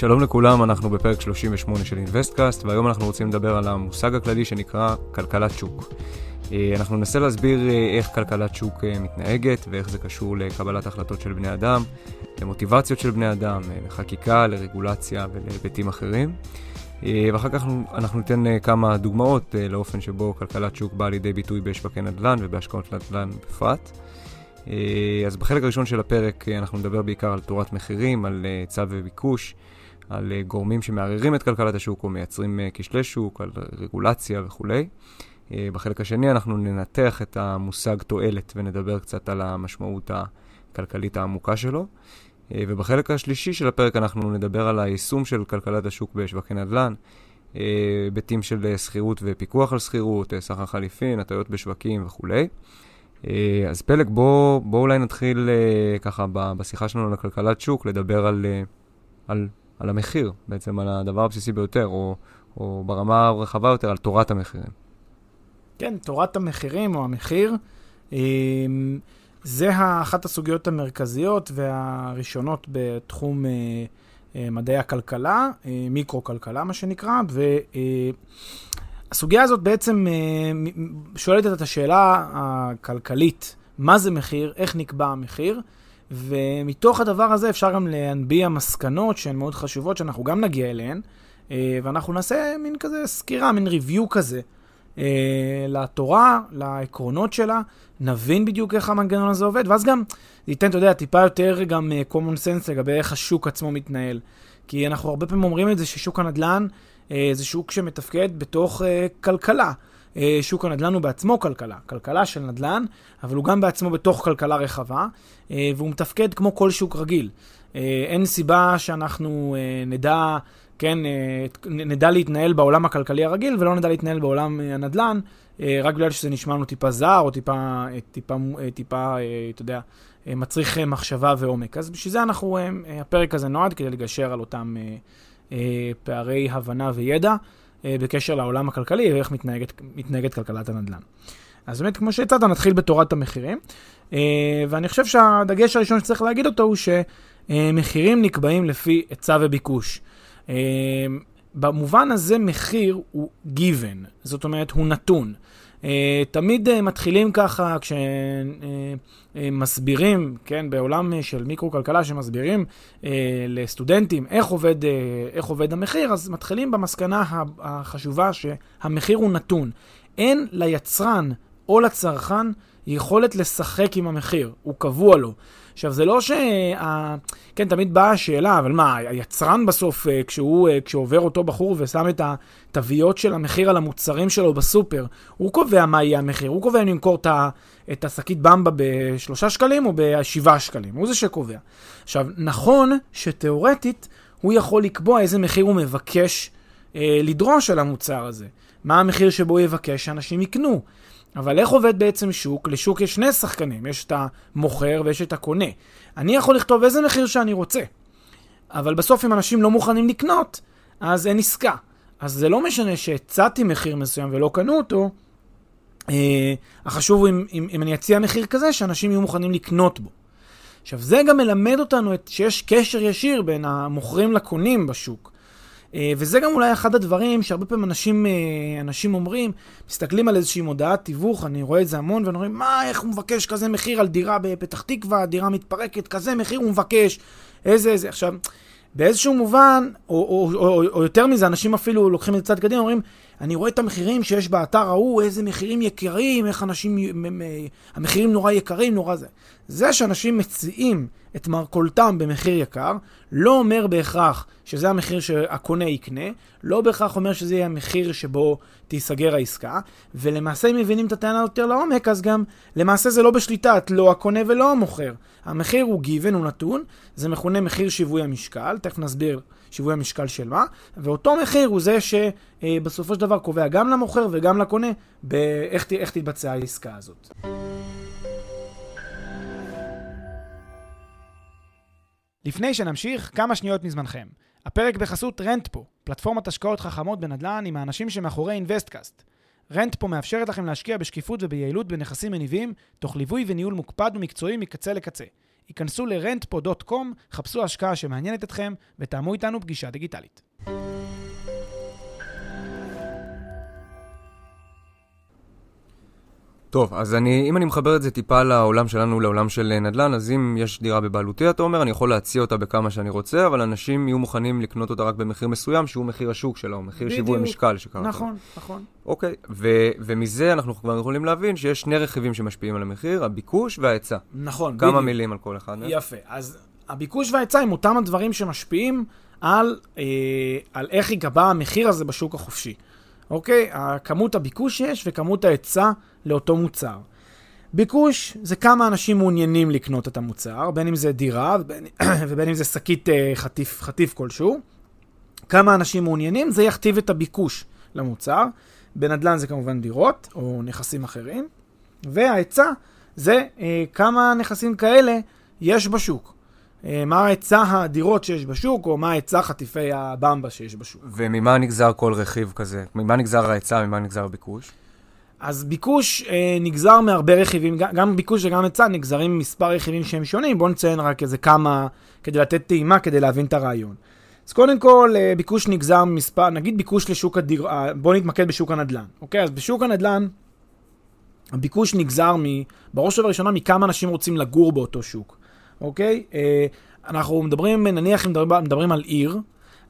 שלום לכולם, אנחנו בפרק 38 של אינוויסטקאסט, והיום אנחנו רוצים לדבר על המושג הכללי שנקרא כלכלת שוק. אה, אנחנו ננסה להסביר אה, איך כלכלת שוק אה, מתנהגת ואיך זה קשור לקבלת החלטות של בני אדם, למוטיבציות של בני אדם, לחקיקה, לרגולציה ולהיבטים אחרים. ואחר כך אנחנו ניתן כמה דוגמאות לאופן שבו כלכלת שוק באה לידי ביטוי בשווקי נדל"ן ובהשקעות נדל"ן בפרט. אז בחלק הראשון של הפרק אנחנו נדבר בעיקר על תורת מחירים, על צו וביקוש, על גורמים שמערערים את כלכלת השוק או מייצרים כשלי שוק, על רגולציה וכולי. אה, בחלק השני אנחנו ננתח את המושג תועלת ונדבר קצת על המשמעות הכלכלית העמוקה שלו. אה, ובחלק השלישי של הפרק אנחנו נדבר על היישום של כלכלת השוק בשווקי נדל"ן, אה, היבטים של שכירות ופיקוח על שכירות, סחר חליפין, הטעויות בשווקים וכולי. אז פלג, בוא, בוא אולי נתחיל ככה בשיחה שלנו על הכלכלת שוק, לדבר על, על, על המחיר, בעצם על הדבר הבסיסי ביותר, או, או ברמה הרחבה יותר, על תורת המחירים. כן, תורת המחירים או המחיר. אמ, זה אחת הסוגיות המרכזיות והראשונות בתחום אה, אה, מדעי הכלכלה, אה, מיקרו-כלכלה מה שנקרא, והסוגיה הזאת בעצם שואלת את השאלה הכלכלית, מה זה מחיר, איך נקבע המחיר, ומתוך הדבר הזה אפשר גם להנביע מסקנות שהן מאוד חשובות, שאנחנו גם נגיע אליהן, ואנחנו נעשה מין כזה סקירה, מין ריוויו כזה. אה, לתורה, לעקרונות שלה, נבין בדיוק איך המנגנון הזה עובד, ואז גם ניתן, אתה יודע, טיפה יותר גם uh, common sense לגבי איך השוק עצמו מתנהל. כי אנחנו הרבה פעמים אומרים את זה ששוק הנדל"ן uh, זה שוק שמתפקד בתוך uh, כלכלה. Uh, שוק הנדל"ן הוא בעצמו כלכלה, כלכלה של נדל"ן, אבל הוא גם בעצמו בתוך כלכלה רחבה, uh, והוא מתפקד כמו כל שוק רגיל. Uh, אין סיבה שאנחנו נדע כן, אה, נדע להתנהל בעולם הכלכלי הרגיל ולא נדע להתנהל בעולם אה, הנדל"ן, אה, רק בגלל שזה נשמע לנו טיפה זר או טיפה, טיפה, טיפה אתה יודע, מצריך מחשבה ועומק. אז בשביל זה אנחנו, הפרק הזה נועד כדי לגשר על אותם פערי הבנה וידע בקשר לעולם הכלכלי ואיך מתנהגת, מתנהגת כלכלת הנדל"ן. אז באמת, כמו שהצעת, נתחיל בתורת המחירים. ואני חושב שהדגש הראשון שצריך להגיד אותו הוא שמחירים נקבעים לפי היצע וביקוש. אמ, במובן הזה מחיר הוא given, זאת אומרת הוא נתון. Uh, תמיד uh, מתחילים ככה כשמסבירים, uh, כן, בעולם של מיקרו-כלכלה שמסבירים לסטודנטים איך עובד, איך עובד המחיר, אז מתחילים במסקנה החשובה שהמחיר הוא נתון. אין ליצרן או לצרכן יכולת לשחק עם המחיר, הוא קבוע לו. עכשיו, זה לא ש... כן, תמיד באה השאלה, אבל מה, היצרן בסוף, אה, כשהוא, אה, כשהוא עובר אותו בחור ושם את התוויות של המחיר על המוצרים שלו בסופר, הוא קובע מה יהיה המחיר, הוא קובע אם למכור את השקית במבה בשלושה שקלים או בשבעה שקלים, הוא זה שקובע. עכשיו, נכון שתאורטית הוא יכול לקבוע איזה מחיר הוא מבקש אה, לדרוש על המוצר הזה. מה המחיר שבו הוא יבקש שאנשים יקנו. אבל איך עובד בעצם שוק? לשוק יש שני שחקנים, יש את המוכר ויש את הקונה. אני יכול לכתוב איזה מחיר שאני רוצה, אבל בסוף אם אנשים לא מוכנים לקנות, אז אין עסקה. אז זה לא משנה שהצעתי מחיר מסוים ולא קנו אותו, אה, החשוב הוא אם, אם, אם אני אציע מחיר כזה, שאנשים יהיו מוכנים לקנות בו. עכשיו, זה גם מלמד אותנו את, שיש קשר ישיר בין המוכרים לקונים בשוק. אה, וזה גם אולי אחד הדברים שהרבה פעמים אנשים, אה, אנשים אומרים, מסתכלים על איזושהי מודעת תיווך, אני רואה את זה המון, ואומרים, מה, איך הוא מבקש כזה מחיר על דירה בפתח תקווה, דירה מתפרקת, כזה מחיר הוא מבקש, איזה, איזה. עכשיו, באיזשהו מובן, או, או, או, או, או יותר מזה, אנשים אפילו לוקחים את זה צד קדימה, אומרים, אני רואה את המחירים שיש באתר ההוא, איזה מחירים יקרים, איך אנשים, המחירים נורא יקרים, נורא זה. זה שאנשים מציעים את מרכולתם במחיר יקר, לא אומר בהכרח שזה המחיר שהקונה יקנה, לא בהכרח אומר שזה יהיה המחיר שבו תיסגר העסקה, ולמעשה אם מבינים את הטענה יותר לעומק, אז גם למעשה זה לא בשליטת לא הקונה ולא המוכר. המחיר הוא גיוון, הוא נתון, זה מכונה מחיר שיווי המשקל, תכף נסביר שיווי המשקל של מה, ואותו מחיר הוא זה שבסופו של דבר קובע גם למוכר וגם לקונה באיך תתבצע העסקה הזאת. לפני שנמשיך, כמה שניות מזמנכם. הפרק בחסות רנטפו, פלטפורמת השקעות חכמות בנדל"ן עם האנשים שמאחורי אינוויסטקאסט. רנטפו מאפשרת לכם להשקיע בשקיפות וביעילות בנכסים מניבים, תוך ליווי וניהול מוקפד ומקצועי מקצה לקצה. היכנסו ל-rentpo.com, חפשו השקעה שמעניינת אתכם ותאמו איתנו פגישה דיגיטלית. טוב, אז אני, אם אני מחבר את זה טיפה לעולם שלנו, לעולם של נדל"ן, אז אם יש דירה בבעלותי, אתה אומר, אני יכול להציע אותה בכמה שאני רוצה, אבל אנשים יהיו מוכנים לקנות אותה רק במחיר מסוים, שהוא מחיר השוק שלו, מחיר בדיוק. שיווי המשקל שקרה. נכון, נכון. אוקיי, ו- ומזה אנחנו כבר יכולים להבין שיש שני רכיבים שמשפיעים על המחיר, הביקוש וההיצע. נכון, כמה בדיוק. מילים על כל אחד. יפה, אז הביקוש וההיצע הם אותם הדברים שמשפיעים על, אה, על איך ייגבה המחיר הזה בשוק החופשי. אוקיי? כמות הביקוש שיש וכמות ההיצע לאותו מוצר. ביקוש זה כמה אנשים מעוניינים לקנות את המוצר, בין אם זה דירה ובין, ובין אם זה שקית אה, חטיף, חטיף כלשהו. כמה אנשים מעוניינים, זה יכתיב את הביקוש למוצר. בנדל"ן זה כמובן דירות או נכסים אחרים. וההיצע זה אה, כמה נכסים כאלה יש בשוק. אה, מה היצע הדירות שיש בשוק, או מה היצע חטיפי הבמבה שיש בשוק. וממה נגזר כל רכיב כזה? ממה נגזר ההיצע, ממה נגזר הביקוש? אז ביקוש אה, נגזר מהרבה רכיבים, גם ביקוש וגם היצע נגזרים ממספר רכיבים שהם שונים. בואו נציין רק איזה כמה, כדי לתת טעימה, כדי להבין את הרעיון. אז קודם כל, אה, ביקוש נגזר ממספר, נגיד ביקוש לשוק הדיר... אה, בואו נתמקד בשוק הנדל"ן. אוקיי? אז בשוק הנדל"ן, הביקוש נגזר מ... בראש ובראשונה מכמה אנשים רוצים לגור באותו שוק. אוקיי? אה, אנחנו מדברים, נניח אם מדברים, מדברים על עיר,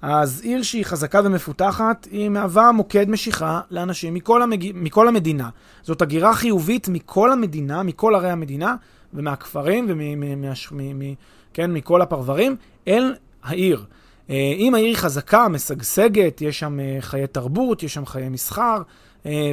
אז עיר שהיא חזקה ומפותחת, היא מהווה מוקד משיכה לאנשים מכל, המג... מכל המדינה. זאת הגירה חיובית מכל המדינה, מכל ערי המדינה, ומהכפרים, וכן, מכל הפרברים, אל העיר. אה, אם העיר היא חזקה, משגשגת, יש שם אה, חיי תרבות, יש שם חיי מסחר,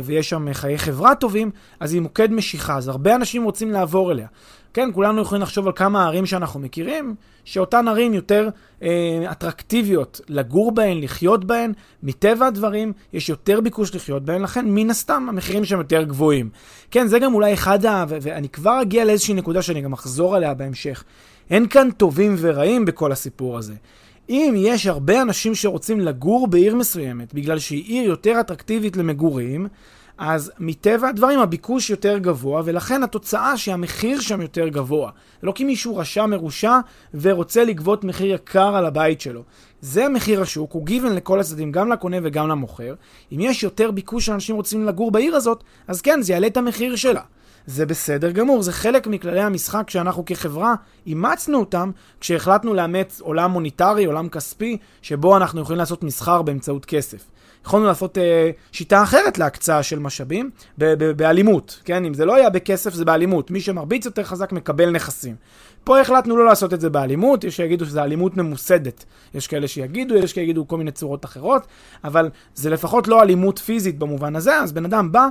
ויש שם חיי חברה טובים, אז היא מוקד משיכה, אז הרבה אנשים רוצים לעבור אליה. כן, כולנו יכולים לחשוב על כמה ערים שאנחנו מכירים, שאותן ערים יותר אה, אטרקטיביות לגור בהן, לחיות בהן. מטבע הדברים, יש יותר ביקוש לחיות בהן, לכן מן הסתם המחירים שם יותר גבוהים. כן, זה גם אולי אחד ה... ו- ואני כבר אגיע לאיזושהי נקודה שאני גם אחזור עליה בהמשך. אין כאן טובים ורעים בכל הסיפור הזה. אם יש הרבה אנשים שרוצים לגור בעיר מסוימת, בגלל שהיא עיר יותר אטרקטיבית למגורים, אז מטבע הדברים הביקוש יותר גבוה, ולכן התוצאה שהמחיר שם יותר גבוה. לא כי מישהו רשע מרושע ורוצה לגבות מחיר יקר על הבית שלו. זה מחיר השוק, הוא גיוון לכל הצדדים, גם לקונה וגם למוכר. אם יש יותר ביקוש שאנשים רוצים לגור בעיר הזאת, אז כן, זה יעלה את המחיר שלה. זה בסדר גמור, זה חלק מכללי המשחק שאנחנו כחברה אימצנו אותם כשהחלטנו לאמץ עולם מוניטרי, עולם כספי, שבו אנחנו יכולים לעשות מסחר באמצעות כסף. יכולנו לעשות אה, שיטה אחרת להקצאה של משאבים, באלימות, כן? אם זה לא היה בכסף, זה באלימות. מי שמרביץ יותר חזק מקבל נכסים. פה החלטנו לא לעשות את זה באלימות, יש שיגידו שזה אלימות ממוסדת. יש כאלה שיגידו, יש שיגידו כל מיני צורות אחרות, אבל זה לפחות לא אלימות פיזית במובן הזה, אז בן אדם בא,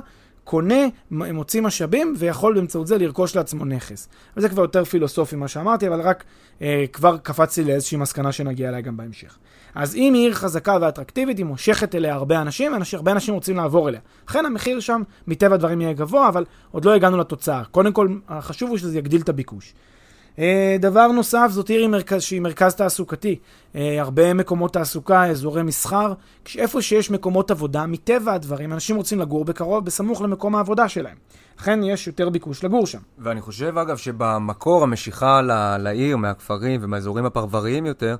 קונה, מוציא משאבים, ויכול באמצעות זה לרכוש לעצמו נכס. וזה כבר יותר פילוסופי מה שאמרתי, אבל רק אה, כבר קפצתי לאיזושהי מסקנה שנגיע אליה גם בהמשך. אז אם היא עיר חזקה ואטרקטיבית, היא מושכת אליה הרבה אנשים, אנשים, הרבה אנשים רוצים לעבור אליה. לכן המחיר שם, מטבע הדברים יהיה גבוה, אבל עוד לא הגענו לתוצאה. קודם כל, החשוב הוא שזה יגדיל את הביקוש. Uh, דבר נוסף, זאת עיר מרכז, שהיא מרכז תעסוקתי. Uh, הרבה מקומות תעסוקה, אזורי מסחר. איפה שיש מקומות עבודה, מטבע הדברים, אנשים רוצים לגור בקרוב, בסמוך למקום העבודה שלהם. לכן יש יותר ביקוש לגור שם. ואני חושב, אגב, שבמקור המשיכה לעיר, מהכפרים ומהאזורים הפרבריים יותר,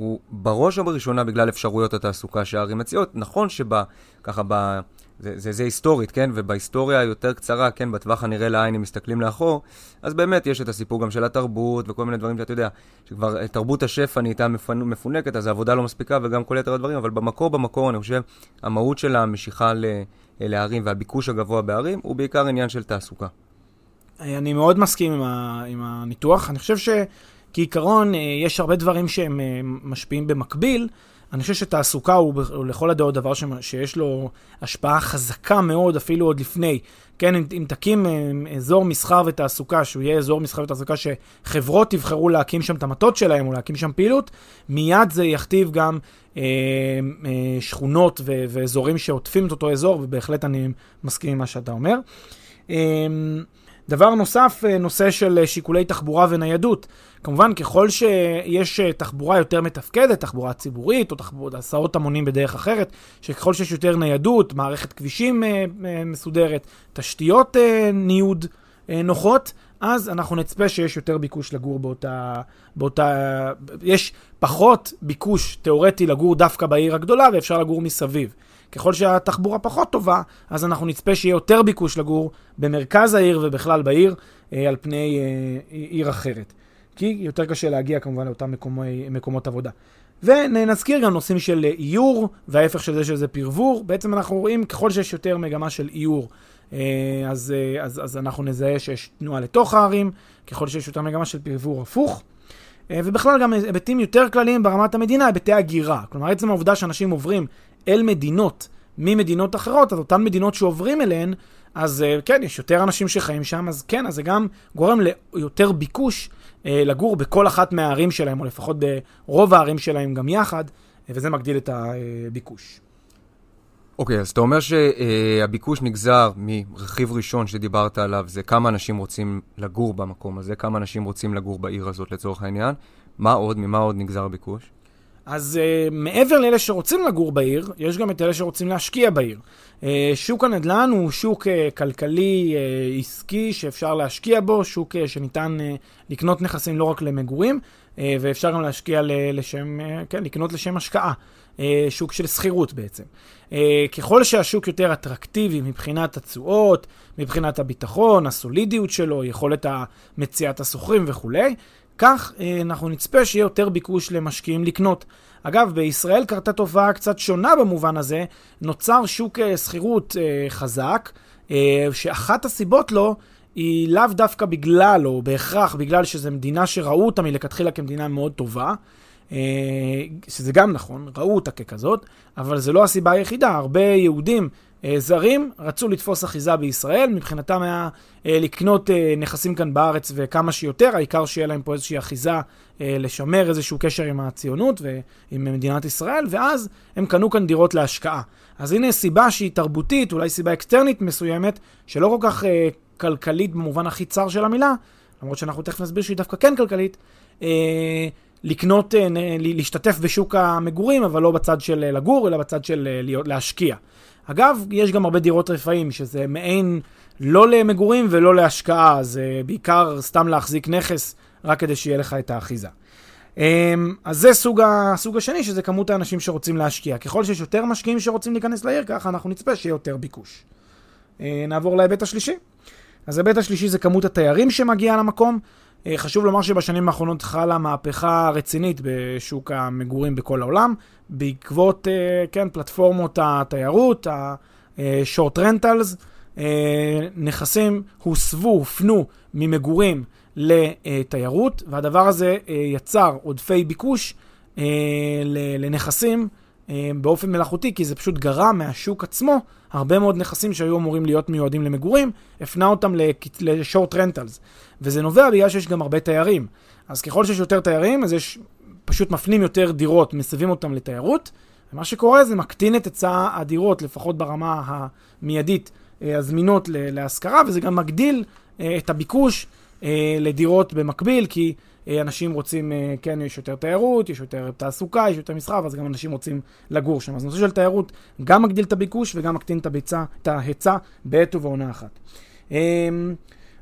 הוא בראש ובראשונה בגלל אפשרויות התעסוקה שהערים מציעות. נכון שככה, ב... זה, זה, זה היסטורית, כן? ובהיסטוריה היותר קצרה, כן, בטווח הנראה לעין, אם מסתכלים לאחור, אז באמת יש את הסיפור גם של התרבות וכל מיני דברים שאתה יודע, שכבר תרבות השפע נהייתה מפונקת, אז העבודה לא מספיקה וגם כל יתר הדברים, אבל במקור, במקור, אני חושב, המהות של המשיכה ל, לערים והביקוש הגבוה בערים הוא בעיקר עניין של תעסוקה. אני מאוד מסכים עם, ה, עם הניתוח. אני חושב ש... כעיקרון, אה, יש הרבה דברים שהם אה, משפיעים במקביל. אני חושב שתעסוקה הוא, לכל הדעות דבר שיש לו השפעה חזקה מאוד, אפילו עוד לפני. כן, אם, תקים אה, אזור מסחר ותעסוקה, שהוא יהיה אזור מסחר ותעסוקה שחברות יבחרו להקים שם את המטות שלהם או להקים שם פעילות, מיד זה יכתיב גם אה, אה, שכונות ו, ואזורים שעוטפים את אותו אזור, ובהחלט אני מסכים עם מה שאתה אומר. אה, דבר נוסף, נושא של שיקולי תחבורה וניידות. כמובן, ככל שיש אה, תחבורה יותר מתפקדת, תחבורה ציבורית או תחבורה, הסעות המונים בדרך אחרת, שככל שיש יותר ניידות, מערכת כבישים מסודרת, תשתיות ניוד נוחות, אז אנחנו נצפה שיש יותר ביקוש לגור באותה, באותה... יש פחות ביקוש תיאורטי לגור דווקא בעיר הגדולה, ואפשר לגור מסביב. ככל שהתחבורה פחות טובה, אז אנחנו נצפה שיהיה יותר ביקוש לגור במרכז העיר ובכלל בעיר, אה, על פני אה, עיר אחרת. כי יותר קשה להגיע כמובן לאותם מקומי, מקומות עבודה. ונזכיר גם נושאים של איור, וההפך של זה שזה פרבור. בעצם אנחנו רואים ככל שיש יותר מגמה של איור, אה, אז, אה, אז, אז אנחנו נזהה שיש תנועה לתוך הערים, ככל שיש יותר מגמה של פרבור הפוך. אה, ובכלל גם היבטים יותר כלליים ברמת המדינה, היבטי הגירה. כלומר, עצם העובדה שאנשים עוברים אל מדינות ממדינות אחרות, אז אותן מדינות שעוברים אליהן, אז אה, כן, יש יותר אנשים שחיים שם, אז כן, אז זה גם גורם ליותר ביקוש אה, לגור בכל אחת מהערים שלהם, או לפחות ברוב הערים שלהם גם יחד, וזה מגדיל את הביקוש. אוקיי, okay, אז אתה אומר שהביקוש נגזר מרכיב ראשון שדיברת עליו, זה כמה אנשים רוצים לגור במקום הזה, כמה אנשים רוצים לגור בעיר הזאת לצורך העניין. מה עוד? ממה עוד נגזר הביקוש? אז uh, מעבר לאלה שרוצים לגור בעיר, יש גם את אלה שרוצים להשקיע בעיר. Uh, שוק הנדל"ן הוא שוק uh, כלכלי uh, עסקי שאפשר להשקיע בו, שוק uh, שניתן uh, לקנות נכסים לא רק למגורים, uh, ואפשר גם להשקיע לשם, uh, כן, לקנות לשם השקעה. Uh, שוק של שכירות בעצם. Uh, ככל שהשוק יותר אטרקטיבי מבחינת התשואות, מבחינת הביטחון, הסולידיות שלו, יכולת מציאת השוכרים וכולי, כך אה, אנחנו נצפה שיהיה יותר ביקוש למשקיעים לקנות. אגב, בישראל קרתה תופעה קצת שונה במובן הזה, נוצר שוק אה, שכירות אה, חזק, שאחת הסיבות לו היא לאו דווקא בגלל, או בהכרח בגלל שזו מדינה שראו אותה מלכתחילה כמדינה מאוד טובה, שזה גם נכון, ראו אותה ככזאת, אבל זו לא הסיבה היחידה. הרבה יהודים זרים רצו לתפוס אחיזה בישראל, מבחינתם היה אה, לקנות אה, נכסים כאן בארץ וכמה שיותר, העיקר שיהיה להם פה איזושהי אחיזה, לשמר איזשהו קשר עם הציונות ועם מדינת ישראל, ואז הם קנו כאן דירות להשקעה. אז הנה סיבה שהיא תרבותית, אולי סיבה אקסטרנית מסוימת, שלא כל כך כלכלית במובן הכי צר של המילה, למרות שאנחנו תכף נסביר שהיא דווקא כן כלכלית, לקנות, להשתתף בשוק המגורים, אבל לא בצד של לגור, אלא בצד של להשקיע. אגב, יש גם הרבה דירות רפאים, שזה מעין לא למגורים ולא להשקעה, זה בעיקר סתם להחזיק נכס, רק כדי שיהיה לך את האחיזה. אמ, אז זה סוג, הסוג השני, שזה כמות האנשים שרוצים להשקיע. ככל שיש יותר משקיעים שרוצים להיכנס לעיר, ככה אנחנו נצפה שיהיה יותר ביקוש. אה, נעבור להיבט השלישי. אז ההיבט השלישי זה כמות התיירים שמגיעה למקום. אה, חשוב לומר שבשנים האחרונות חלה מהפכה רצינית בשוק המגורים בכל העולם, בעקבות, אה, כן, פלטפורמות התיירות, ה-short rentals, אה, נכסים הוסבו, הופנו ממגורים לתיירות, והדבר הזה יצר עודפי ביקוש לנכסים באופן מלאכותי, כי זה פשוט גרם מהשוק עצמו הרבה מאוד נכסים שהיו אמורים להיות מיועדים למגורים, הפנה אותם ל-short rentals. וזה נובע בגלל שיש גם הרבה תיירים. אז ככל שיש יותר תיירים, אז יש, פשוט מפנים יותר דירות, מסבים אותם לתיירות, ומה שקורה זה מקטין את היצע הדירות, לפחות ברמה המיידית, אה, הזמינות להשכרה, וזה גם מגדיל אה, את הביקוש אה, לדירות במקביל, כי אנשים רוצים, כן, יש יותר תיירות, יש יותר תעסוקה, יש יותר מסחר, אז גם אנשים רוצים לגור שם. אז נושא של תיירות גם מגדיל את הביקוש וגם מקטין את, הביצה, את ההיצע בעת ובעונה אחת.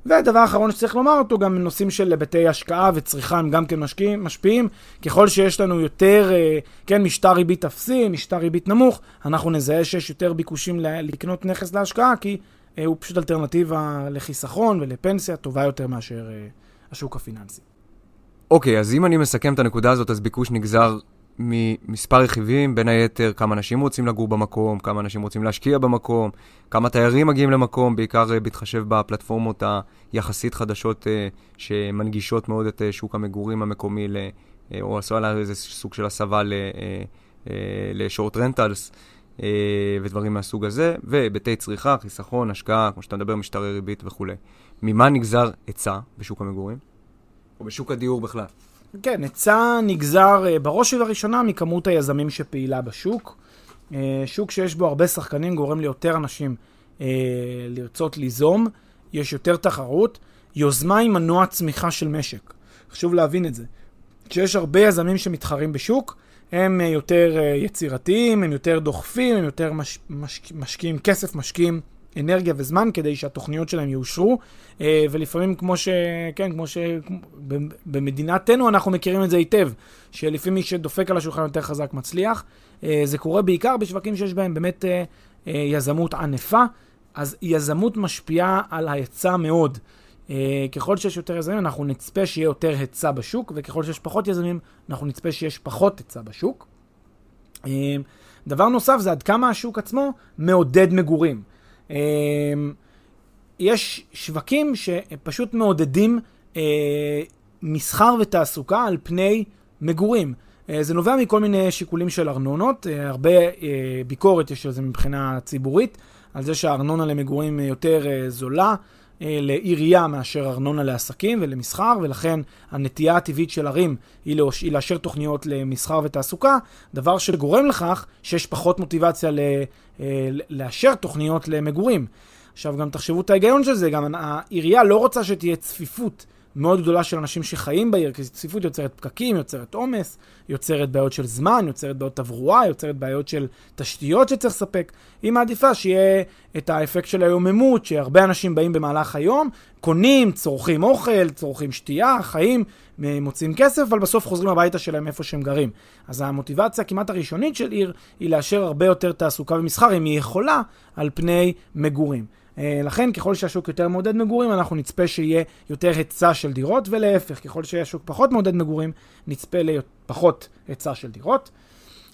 והדבר האחרון שצריך לומר אותו, גם נושאים של היבטי השקעה וצריכה הם גם כן משקיעים, משפיעים. ככל שיש לנו יותר, אה, כן, משטר ריבית אפסי, משטר ריבית נמוך, אנחנו נזהה שיש יותר ביקושים לקנות נכס להשקעה, כי אה, הוא פשוט אלטרנטיבה לחיסכון ולפנסיה טובה יותר מאשר אה, השוק הפיננסי. אוקיי, אז אם אני מסכם את הנקודה הזאת, אז ביקוש נגזר ממספר רכיבים, בין היתר כמה אנשים רוצים לגור במקום, כמה אנשים רוצים להשקיע במקום, כמה תיירים מגיעים למקום, בעיקר אה, בהתחשב בפלטפורמות היחסית חדשות אה, שמנגישות מאוד את אה, שוק המגורים המקומי, או עשו עליו איזה סוג של הסבה לשורט רנטלס. ודברים מהסוג הזה, והיבטי צריכה, חיסכון, השקעה, כמו שאתה מדבר, משטרי ריבית וכולי. ממה נגזר היצע בשוק המגורים? או בשוק הדיור בכלל? כן, היצע נגזר אה, בראש ובראשונה מכמות היזמים שפעילה בשוק. אה, שוק שיש בו הרבה שחקנים גורם ליותר אנשים אה, לרצות ליזום, יש יותר תחרות. יוזמה היא מנוע צמיחה של משק. חשוב להבין את זה. כשיש הרבה יזמים שמתחרים בשוק, הם יותר יצירתיים, הם יותר דוחפים, הם יותר מש, מש, משקיעים כסף, משקיעים אנרגיה וזמן כדי שהתוכניות שלהם יאושרו, אה, ולפעמים כמו ש... כן, כמו שבמדינתנו אנחנו מכירים את זה היטב, שלפעמים מי שדופק על השולחן יותר חזק מצליח. אה, זה קורה בעיקר בשווקים שיש בהם באמת אה, יזמות ענפה, אז יזמות משפיעה על ההיצע מאוד. ככל שיש יותר יזמים, אנחנו נצפה שיהיה יותר היצע בשוק, וככל שיש פחות יזמים, אנחנו נצפה שיש פחות היצע בשוק. דבר נוסף זה עד כמה השוק עצמו מעודד מגורים. אמ, יש שווקים שפשוט מעודדים אה, מסחר ותעסוקה על פני מגורים. אה, זה נובע מכל מיני שיקולים של ארנונות, אה, הרבה ביקורת יש על זה מבחינה ציבורית, על זה שהארנונה למגורים יותר זולה לעירייה מאשר ארנונה לעסקים ולמסחר, ולכן הנטייה הטבעית של ערים היא, לאוש... היא לאשר תוכניות למסחר ותעסוקה, דבר שגורם לכך שיש פחות מוטיבציה ל... לאשר תוכניות למגורים. עכשיו גם תחשבו את ההיגיון של זה, גם העירייה לא רוצה שתהיה צפיפות מאוד גדולה של אנשים שחיים בעיר, כי צפיפות יוצרת פקקים, יוצרת עומס, יוצרת בעיות של זמן, יוצרת בעיות תברואה, יוצרת בעיות של תשתיות שצריך לספק. היא מעדיפה שיהיה את האפקט של היוממות, שהרבה אנשים באים במהלך היום, קונים, צורכים אוכל, צורכים שתייה, חיים, מוצאים כסף, אבל בסוף חוזרים הביתה שלהם איפה שהם גרים. אז המוטיבציה כמעט הראשונית של עיר היא לאשר הרבה יותר תעסוקה ומסחר, אם היא יכולה, על פני מגורים. אה, לכן ככל שהשוק יותר מעודד מגורים, אנחנו נצפה שיהיה יותר היצע של דירות, ולהפך, ככל שהשוק פחות מעודד מגורים, נצפה לפחות היצע של דירות.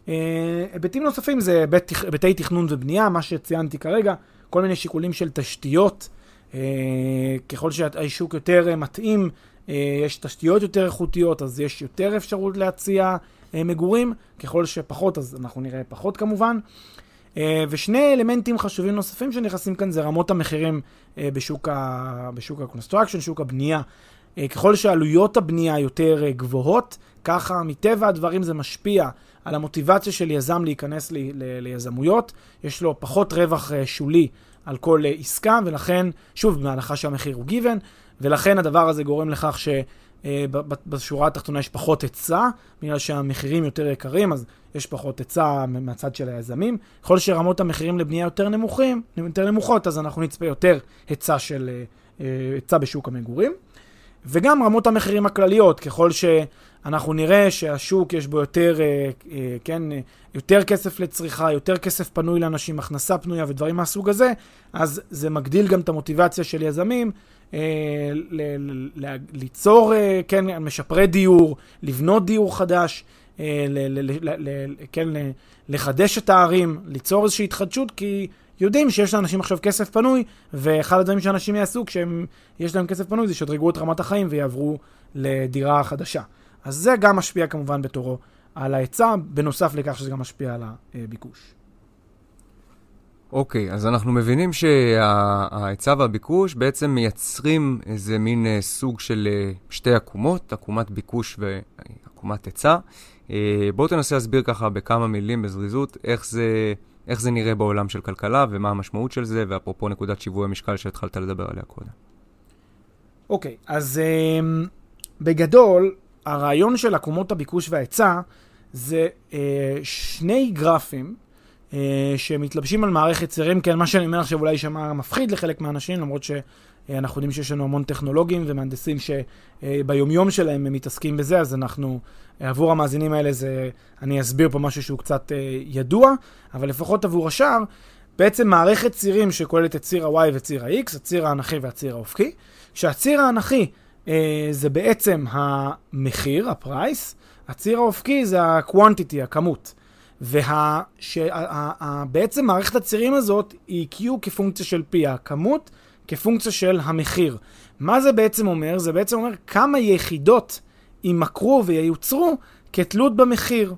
אה, היבטים נוספים זה היבטי תכנון ובנייה, מה שציינתי כרגע, כל מיני שיקולים של תשתיות. אה, ככל שהשוק יותר מתאים, יש תשתיות יותר איכותיות, אז יש יותר אפשרות להציע מגורים. ככל שפחות, אז אנחנו נראה פחות כמובן. אה, ושני אלמנטים חשובים נוספים שנכנסים כאן זה רמות המחירים אה, בשוק, ה... בשוק ה construction, שוק הבנייה. אה, ככל שעלויות הבנייה יותר גבוהות, ככה מטבע הדברים זה משפיע על המוטיבציה של יזם להיכנס ל... ל... ליזמויות. יש לו פחות רווח שולי על כל עסקה, ולכן, שוב, בהנחה שהמחיר הוא given, ולכן הדבר הזה גורם לכך ש... בשורה התחתונה יש פחות היצע, בגלל שהמחירים יותר יקרים, אז יש פחות היצע מהצד של היזמים. ככל שרמות המחירים לבנייה יותר נמוכים, יותר נמוכות, אז אנחנו נצפה יותר היצע של אה, אה, היצע בשוק המגורים. וגם רמות המחירים הכלליות, ככל שאנחנו נראה שהשוק יש בו יותר, כן, יותר כסף לצריכה, יותר כסף פנוי לאנשים, הכנסה פנויה ודברים מהסוג הזה, אז זה מגדיל גם את המוטיבציה של יזמים אה, ליצור, אה, כן, משפרי דיור, לבנות דיור חדש, אה, כן, לחדש את הערים, ליצור איזושהי התחדשות, כי יודעים שיש לאנשים עכשיו כסף פנוי, ואחד הדברים שאנשים יעשו כשיש להם כסף פנוי זה שידרגו את רמת החיים ויעברו לדירה חדשה. אז זה גם משפיע כמובן בתורו על ההיצע, בנוסף לכך שזה גם משפיע על הביקוש. אוקיי, אז אנחנו מבינים שההיצע והביקוש בעצם מייצרים איזה מין אה, סוג של אה, שתי עקומות, עקומת ביקוש ועקומת היצע. אה, בואו תנסה להסביר ככה בכמה מילים בזריזות איך זה, איך זה נראה בעולם של כלכלה ומה המשמעות של זה, ואפרופו נקודת שיווי המשקל שהתחלת לדבר עליה קודם. אוקיי, אז um, בגדול, הרעיון של עקומות הביקוש וההיצע זה uh, שני גרפים שמתלבשים על מערכת צירים, כן, מה שאני אומר עכשיו אולי יישמע מפחיד לחלק מהאנשים, למרות שאנחנו יודעים שיש לנו המון טכנולוגים ומהנדסים שביומיום שלהם הם מתעסקים בזה, אז אנחנו, עבור המאזינים האלה זה, אני אסביר פה משהו שהוא קצת אה, ידוע, אבל לפחות עבור השאר, בעצם מערכת צירים שכוללת את ציר ה-Y וציר ה-X, הציר האנכי והציר האופקי, כשהציר האנכי אה, זה בעצם המחיר, הפרייס, הציר האופקי זה ה-quantity, הכמות. ובעצם מערכת הצירים הזאת היא Q כפונקציה של P, הכמות כפונקציה של המחיר. מה זה בעצם אומר? זה בעצם אומר כמה יחידות יימכרו וייוצרו כתלות במחיר.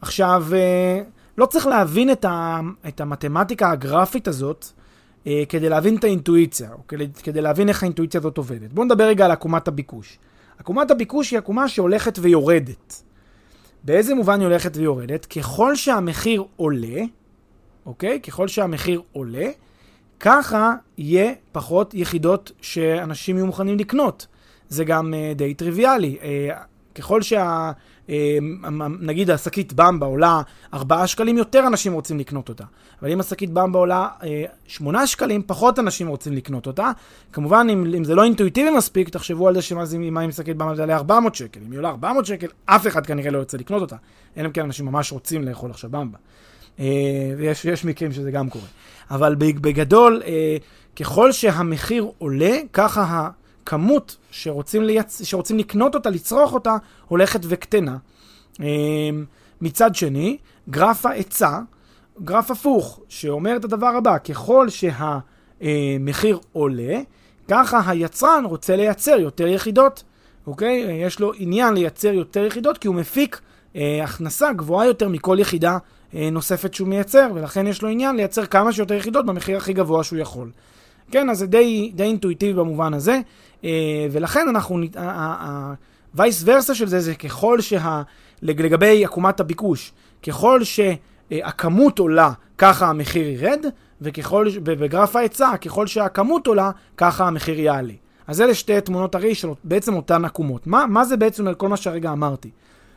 עכשיו, אה, לא צריך להבין את, ה, את המתמטיקה הגרפית הזאת אה, כדי להבין את האינטואיציה, או כדי, כדי להבין איך האינטואיציה הזאת עובדת. בואו נדבר רגע על עקומת הביקוש. עקומת הביקוש היא עקומה שהולכת ויורדת. באיזה מובן היא הולכת ויורדת? ככל שהמחיר עולה, אוקיי? ככל שהמחיר עולה, ככה יהיה פחות יחידות שאנשים יהיו מוכנים לקנות. זה גם uh, די טריוויאלי. Uh, ככל שה... Uh, נגיד השקית במבה עולה 4 שקלים, יותר אנשים רוצים לקנות אותה. אבל אם השקית במבה עולה uh, 8 שקלים, פחות אנשים רוצים לקנות אותה. כמובן, אם, אם זה לא אינטואיטיבי מספיק, תחשבו על זה שמה אם שקית במבה תעלה 400 שקל. אם היא עולה 400 שקל, אף אחד כנראה לא ירצה לקנות אותה. אלא אם כן אנשים ממש רוצים לאכול עכשיו במבה. Uh, ויש מקרים שזה גם קורה. אבל בגדול, אה, ככל שהמחיר עולה, ככה הכמות שרוצים, ליצ... שרוצים לקנות אותה, לצרוך אותה, הולכת וקטנה. אה, מצד שני, גרף ההיצע, גרף הפוך, שאומר את הדבר הבא, ככל שהמחיר עולה, ככה היצרן רוצה לייצר יותר יחידות, אוקיי? יש לו עניין לייצר יותר יחידות כי הוא מפיק אה, הכנסה גבוהה יותר מכל יחידה אה, נוספת שהוא מייצר, ולכן יש לו עניין לייצר כמה שיותר יחידות במחיר הכי גבוה שהוא יכול. כן, אז זה די, די אינטואיטיבי במובן הזה, אה, ולכן אנחנו, ה-vice versa של זה זה ככל שה... לגבי עקומת הביקוש, ככל שהכמות עולה, ככה המחיר ירד, וככל, בגרף ההיצע, ככל שהכמות עולה, ככה המחיר יעלה. אז אלה שתי תמונות הרי של בעצם אותן עקומות. מה, מה זה בעצם אומר כל מה שהרגע אמרתי?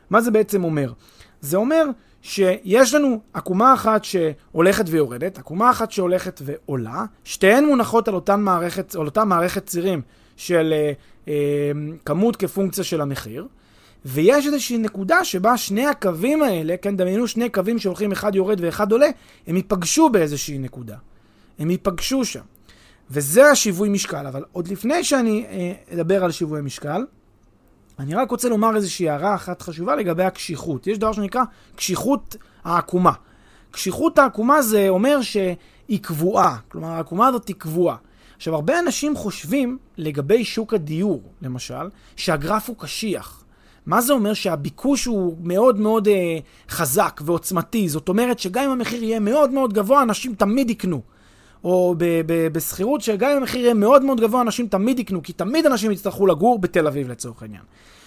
מה זה בעצם אומר? זה אומר שיש לנו עקומה אחת שהולכת ויורדת, עקומה אחת שהולכת ועולה, שתיהן מונחות על אותן מערכת, על אותה מערכת צירים של אה, אה, כמות כפונקציה של המחיר, ויש איזושהי נקודה שבה שני הקווים האלה, כן, דמיינו שני קווים שהולכים אחד יורד ואחד עולה, הם ייפגשו באיזושהי נקודה. הם ייפגשו שם. וזה השיווי משקל. אבל עוד לפני שאני אה, אדבר על שיווי משקל, אני רק רוצה לומר איזושהי הערה אחת חשובה לגבי הקשיחות. יש דבר שנקרא קשיחות העקומה. קשיחות העקומה זה אומר שהיא קבועה, כלומר העקומה הזאת היא קבועה. עכשיו, הרבה אנשים חושבים לגבי שוק הדיור, למשל, שהגרף הוא קשיח. מה זה אומר? שהביקוש הוא מאוד מאוד אה, חזק ועוצמתי. זאת אומרת שגם אם המחיר יהיה מאוד מאוד גבוה, אנשים תמיד יקנו. או בשכירות, שגם אם המחיר יהיה מאוד מאוד גבוה, אנשים תמיד יקנו, כי תמיד אנשים יצטרכו לגור בתל אביב לצורך העניין.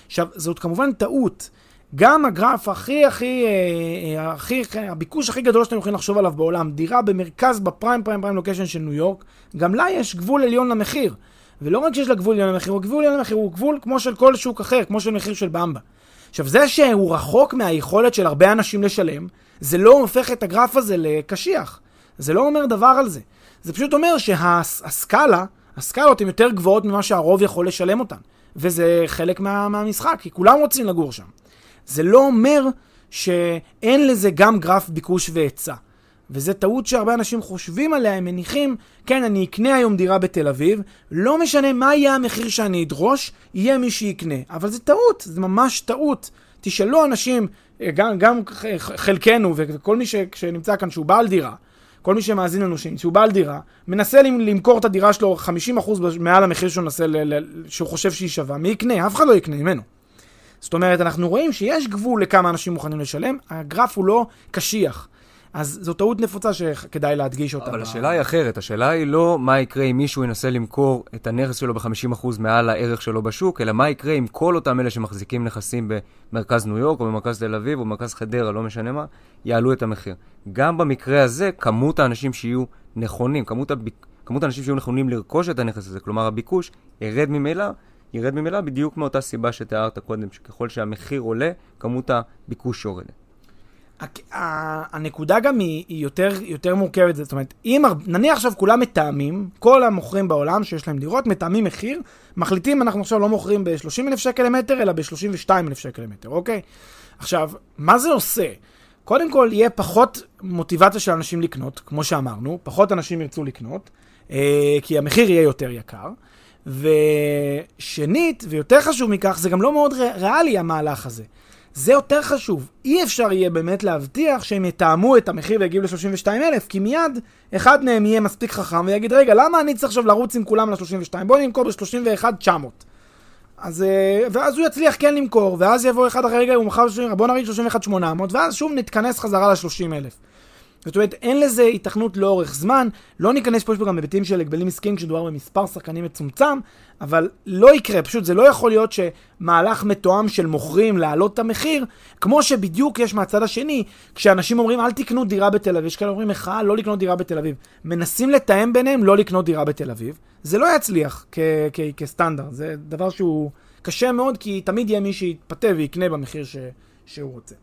עכשיו, זאת כמובן טעות. גם הגרף הכי הכי, אה, אה, הכי, הביקוש הכי גדול שאתם יכולים לחשוב עליו בעולם, דירה במרכז, בפריים פריים פריים לוקיישן של ניו יורק, גם לה יש גבול עליון למחיר. ולא רק שיש לה גבול עליון למחיר, הוא גבול עליון למחיר, הוא גבול כמו של כל שוק אחר, כמו של מחיר של במבה. עכשיו, זה שהוא רחוק מהיכולת של הרבה אנשים לשלם, זה לא הופך את הגרף הזה לקשיח. זה לא אומר דבר על זה. זה פשוט אומר שהסקאלה, הסקאלות הן יותר גבוהות ממה שהרוב יכול לשלם אותן. וזה חלק מה, מהמשחק, כי כולם רוצים לגור שם. זה לא אומר שאין לזה גם גרף ביקוש והיצע. וזו טעות שהרבה אנשים חושבים עליה, הם מניחים, כן, אני אקנה היום דירה בתל אביב, לא משנה מה יהיה המחיר שאני אדרוש, יהיה מי שיקנה. אבל זה טעות, זה ממש טעות. תשאלו אנשים, גם, גם חלקנו וכל מי ש, שנמצא כאן שהוא בעל דירה, כל מי שמאזין לנו, שהוא בעל דירה, מנסה למכור את הדירה שלו 50% מעל המחיר שהוא מנסה, שהוא חושב שהיא שווה, מי יקנה? אף אחד לא יקנה ממנו. זאת אומרת, אנחנו רואים שיש גבול לכמה אנשים מוכנים לשלם, הגרף הוא לא קשיח. אז זו טעות נפוצה שכדאי להדגיש אותה. אבל. השאלה היא אחרת, השאלה היא לא מה יקרה אם מישהו ינסה למכור את הנכס שלו ב-50% מעל הערך שלו בשוק, אלא מה יקרה אם כל אותם אלה שמחזיקים נכסים במרכז ניו יורק, או במרכז תל אביב, או במרכז חדרה, לא משנה מה, יעלו את המחיר. גם במקרה הזה, כמות האנשים שיהיו נכונים, כמות, הב... כמות האנשים שיהיו נכונים לרכוש את הנכס הזה, כלומר הביקוש, ירד ממילא. ירד ממילא בדיוק מאותה סיבה שתיארת קודם, שככל שהמחיר עולה, כמות הביקוש יורדת. הנקודה גם היא, היא יותר, יותר מורכבת, זאת אומרת, אם נניח עכשיו כולם מתאמים, כל המוכרים בעולם שיש להם דירות, מתאמים מחיר, מחליטים אנחנו עכשיו לא מוכרים ב-30,000 שקל למטר, אלא ב-32,000 שקל למטר, אוקיי? עכשיו, מה זה עושה? קודם כל, יהיה פחות מוטיבציה של אנשים לקנות, כמו שאמרנו, פחות אנשים ירצו לקנות, אה, כי המחיר יהיה יותר יקר. ושנית, ויותר חשוב מכך, זה גם לא מאוד ריאלי המהלך הזה. זה יותר חשוב. אי אפשר יהיה באמת להבטיח שהם יתאמו את המחיר ויגיעו ל-32,000, כי מיד אחד מהם יהיה מספיק חכם ויגיד, רגע, למה אני צריך עכשיו לרוץ עם כולם ל-32? בואו נמכור ב-31,900. אז, אה, ואז הוא יצליח כן למכור, ואז יבוא אחד אחרי רגע, הוא מכר, בוא נריד 31,800, ואז שוב נתכנס חזרה ל-30,000. זאת אומרת, אין לזה התכנות לאורך זמן, לא ניכנס פה, גם היבטים של הגבלים עסקיים כשדובר במספר שחקנים מצומצם, אבל לא יקרה, פשוט זה לא יכול להיות שמהלך מתואם של מוכרים להעלות את המחיר, כמו שבדיוק יש מהצד השני, כשאנשים אומרים אל תקנו דירה בתל אביב, יש כאלה אומרים מחאה לא לקנות דירה בתל אביב. מנסים לתאם ביניהם לא לקנות דירה בתל אביב, זה לא יצליח כ- כ- כסטנדרט, זה דבר שהוא קשה מאוד, כי תמיד יהיה מי שיתפתה ויקנה במחיר ש- שהוא רוצה.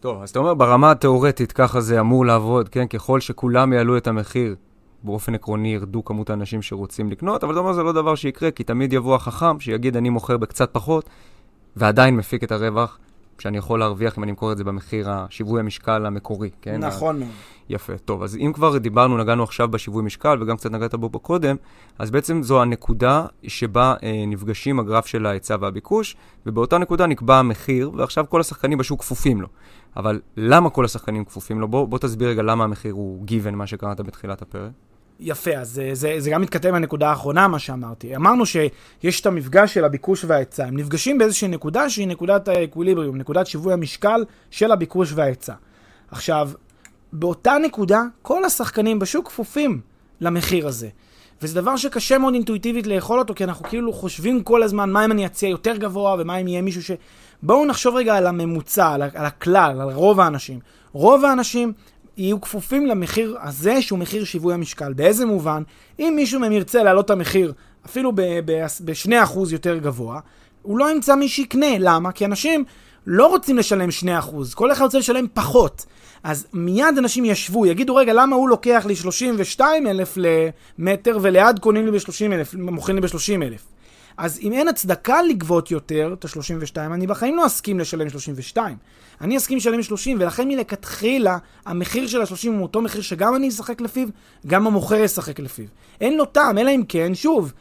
טוב, אז אתה אומר ברמה התיאורטית ככה זה אמור לעבוד, כן? ככל שכולם יעלו את המחיר, באופן עקרוני ירדו כמות האנשים שרוצים לקנות, אבל אתה אומר זה לא דבר שיקרה, כי תמיד יבוא החכם שיגיד אני מוכר בקצת פחות, ועדיין מפיק את הרווח שאני יכול להרוויח אם אני אמכור את זה במחיר השיווי המשקל המקורי, כן? נכון מאוד. יפה, טוב, אז אם כבר דיברנו, נגענו עכשיו בשיווי משקל, וגם קצת נגעת בו קודם, אז בעצם זו הנקודה שבה אה, נפגשים הגרף של ההיצע והביקוש, ובאותה נקודה נקבע המחיר, ועכשיו כל השחקנים בשוק כפופים לו. אבל למה כל השחקנים כפופים לו? בוא, בוא תסביר רגע למה המחיר הוא given, מה שקראת בתחילת הפרק. יפה, אז זה, זה, זה גם מתכתב עם הנקודה האחרונה, מה שאמרתי. אמרנו שיש את המפגש של הביקוש וההיצע. הם נפגשים באיזושהי נקודה שהיא נקודת האקוויליבריום, נקודת שיווי המשקל של הביקוש וההיצע. עכשיו, באותה נקודה, כל השחקנים בשוק כפופים למחיר הזה. וזה דבר שקשה מאוד אינטואיטיבית לאכול אותו, כי אנחנו כאילו חושבים כל הזמן מה אם אני אציע יותר גבוה ומה אם יהיה מישהו ש... בואו נחשוב רגע על הממוצע, על, על הכלל, על רוב האנשים. רוב האנשים יהיו כפופים למחיר הזה שהוא מחיר שיווי המשקל. באיזה מובן? אם מישהו מהם ירצה להעלות את המחיר אפילו ב-2% יותר גבוה, הוא לא ימצא מי שיקנה. למה? כי אנשים לא רוצים לשלם 2%, כל אחד רוצה לשלם פחות. אז מיד אנשים ישבו, יגידו, רגע, למה הוא לוקח לי 32 אלף למטר וליד קונים לי ב-30 אלף, מוכרים לי ב-30 אלף? אז אם אין הצדקה לגבות יותר את ה-32, אני בחיים לא אסכים לשלם 32. אני אסכים לשלם 30, ולכן מלכתחילה המחיר של ה-30 הוא אותו מחיר שגם אני אשחק לפיו, גם המוכר ישחק לפיו. אין לו טעם, אלא אם כן, שוב,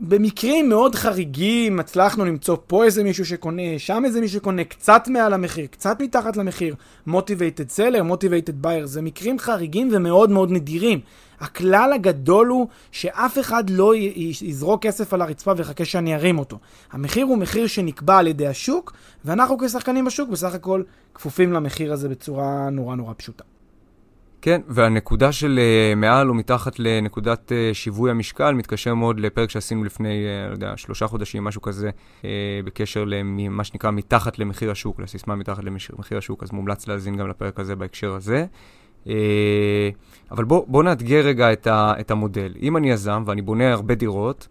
במקרים מאוד חריגים הצלחנו למצוא פה איזה מישהו שקונה, שם איזה מישהו שקונה, קצת מעל המחיר, קצת מתחת למחיר, motivated seller, motivated buyer, זה מקרים חריגים ומאוד מאוד נדירים. הכלל הגדול הוא שאף אחד לא יזרוק כסף על הרצפה ויחכה שאני ארים אותו. המחיר הוא מחיר שנקבע על ידי השוק, ואנחנו כשחקנים בשוק בסך הכל כפופים למחיר הזה בצורה נורא נורא פשוטה. כן, והנקודה של uh, מעל או מתחת לנקודת uh, שיווי המשקל מתקשר מאוד לפרק שעשינו לפני, uh, לא יודע, שלושה חודשים, משהו כזה, בקשר למה שנקרא מתחת למחיר השוק, לסיסמה מתחת למחיר השוק, אז מומלץ להאזין גם לפרק הזה בהקשר הזה. אבל בוא, בוא נאתגר רגע את, ה, את המודל. אם אני יזם ואני בונה הרבה דירות,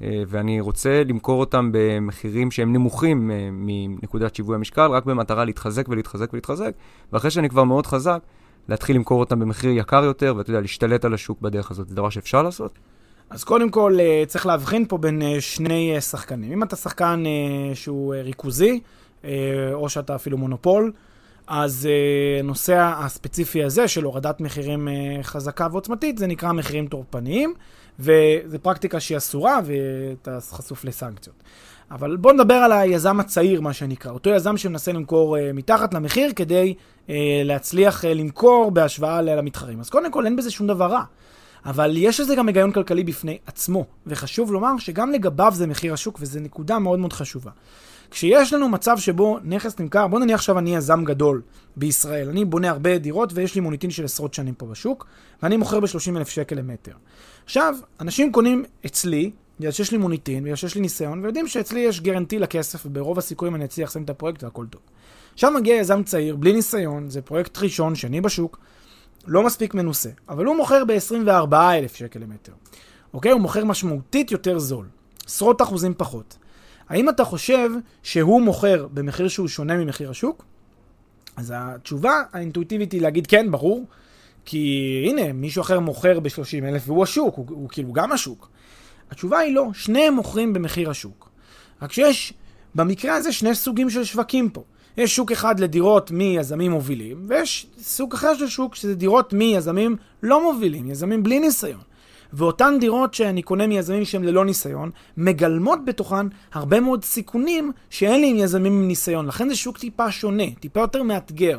ואני רוצה למכור אותם במחירים שהם נמוכים מנקודת שיווי המשקל, רק במטרה להתחזק ולהתחזק ולהתחזק, ואחרי שאני כבר מאוד חזק, להתחיל למכור אותם במחיר יקר יותר, ואתה יודע, להשתלט על השוק בדרך הזאת. זה דבר שאפשר לעשות? אז קודם כל, אה, צריך להבחין פה בין אה, שני אה, שחקנים. אם אתה שחקן שהוא ריכוזי, או שאתה אפילו מונופול, אז הנושא הספציפי הזה של הורדת מחירים חזקה ועוצמתית, זה נקרא מחירים טורפניים, וזו פרקטיקה שהיא אסורה ואתה חשוף לסנקציות. אבל בואו נדבר על היזם הצעיר, מה שנקרא. אותו יזם שמנסה למכור uh, מתחת למחיר כדי uh, להצליח uh, למכור בהשוואה למתחרים. אז קודם כל אין בזה שום דבר רע. אבל יש לזה גם היגיון כלכלי בפני עצמו, וחשוב לומר שגם לגביו זה מחיר השוק, וזו נקודה מאוד מאוד חשובה. כשיש לנו מצב שבו נכס נמכר, בוא נניח עכשיו אני יזם גדול בישראל, אני בונה הרבה דירות ויש לי מוניטין של עשרות שנים פה בשוק, ואני מוכר ב-30 אלף שקל למטר. עכשיו, אנשים קונים אצלי בגלל שיש לי מוניטין, בגלל שיש לי ניסיון, ויודעים שאצלי יש גרנטי לכסף, וברוב הסיכויים אני אצליח לסיים את הפרויקט והכל טוב. עכשיו מגיע יזם צעיר, בלי ניסיון, זה פרויקט ראשון, שני בשוק, לא מספיק מנוסה, אבל הוא מוכר ב-24,000 שקל למטר. אוקיי? הוא מוכר משמעותית יותר זול, עשרות אחוזים פחות. האם אתה חושב שהוא מוכר במחיר שהוא שונה ממחיר השוק? אז התשובה האינטואיטיבית היא להגיד כן, ברור, כי הנה, מישהו אחר מוכר ב-30,000 והוא השוק, הוא, הוא כאילו גם השוק. התשובה היא לא, שניהם מוכרים במחיר השוק. רק שיש במקרה הזה שני סוגים של שווקים פה. יש שוק אחד לדירות מיזמים מובילים, ויש סוג אחר של שוק שזה דירות מיזמים לא מובילים, יזמים בלי ניסיון. ואותן דירות שאני קונה מיזמים שהם ללא ניסיון, מגלמות בתוכן הרבה מאוד סיכונים שאין לי עם יזמים עם ניסיון. לכן זה שוק טיפה שונה, טיפה יותר מאתגר.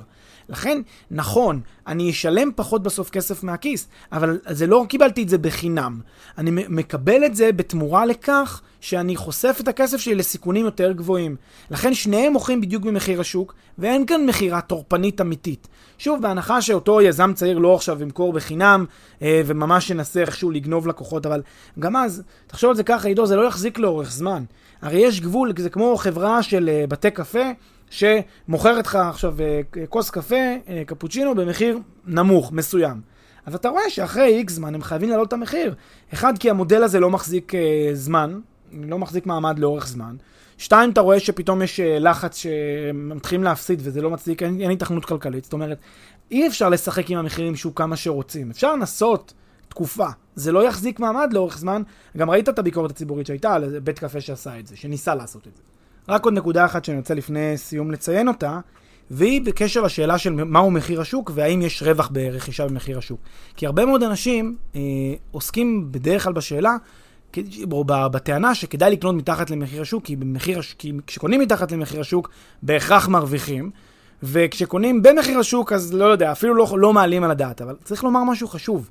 לכן, נכון, אני אשלם פחות בסוף כסף מהכיס, אבל זה לא קיבלתי את זה בחינם. אני מקבל את זה בתמורה לכך שאני חושף את הכסף שלי לסיכונים יותר גבוהים. לכן שניהם מוכרים בדיוק במחיר השוק, ואין כאן מכירה טורפנית אמיתית. שוב, בהנחה שאותו יזם צעיר לא עכשיו ימכור בחינם, אה, וממש ינסה איכשהו לגנוב לקוחות, אבל גם אז, תחשוב על זה ככה, עידו, זה לא יחזיק לאורך זמן. הרי יש גבול, זה כמו חברה של אה, בתי קפה, שמוכרת לך עכשיו אה, כוס קפה, אה, קפוצ'ינו, במחיר נמוך, מסוים. אז אתה רואה שאחרי איקס זמן הם חייבים להעלות את המחיר. אחד, כי המודל הזה לא מחזיק זמן, לא מחזיק מעמד לאורך זמן. שתיים, אתה רואה שפתאום יש uh, לחץ שמתחילים להפסיד וזה לא מצדיק, אין, אין התכנות כלכלית. זאת אומרת, אי אפשר לשחק עם המחירים שהוא כמה שרוצים. אפשר לנסות תקופה, זה לא יחזיק מעמד לאורך זמן. גם ראית את הביקורת הציבורית שהייתה על בית קפה שעשה את זה, שניסה לעשות את זה. רק עוד נקודה אחת שאני רוצה לפני סיום לציין אותה, והיא בקשר לשאלה של מהו מחיר השוק והאם יש רווח ברכישה במחיר השוק. כי הרבה מאוד אנשים אה, עוסקים בדרך כלל בשאלה, או בטענה שכדאי לקנות מתחת למחיר השוק, כי, במחיר, כי כשקונים מתחת למחיר השוק בהכרח מרוויחים, וכשקונים במחיר השוק אז לא יודע, אפילו לא, לא מעלים על הדעת, אבל צריך לומר משהו חשוב.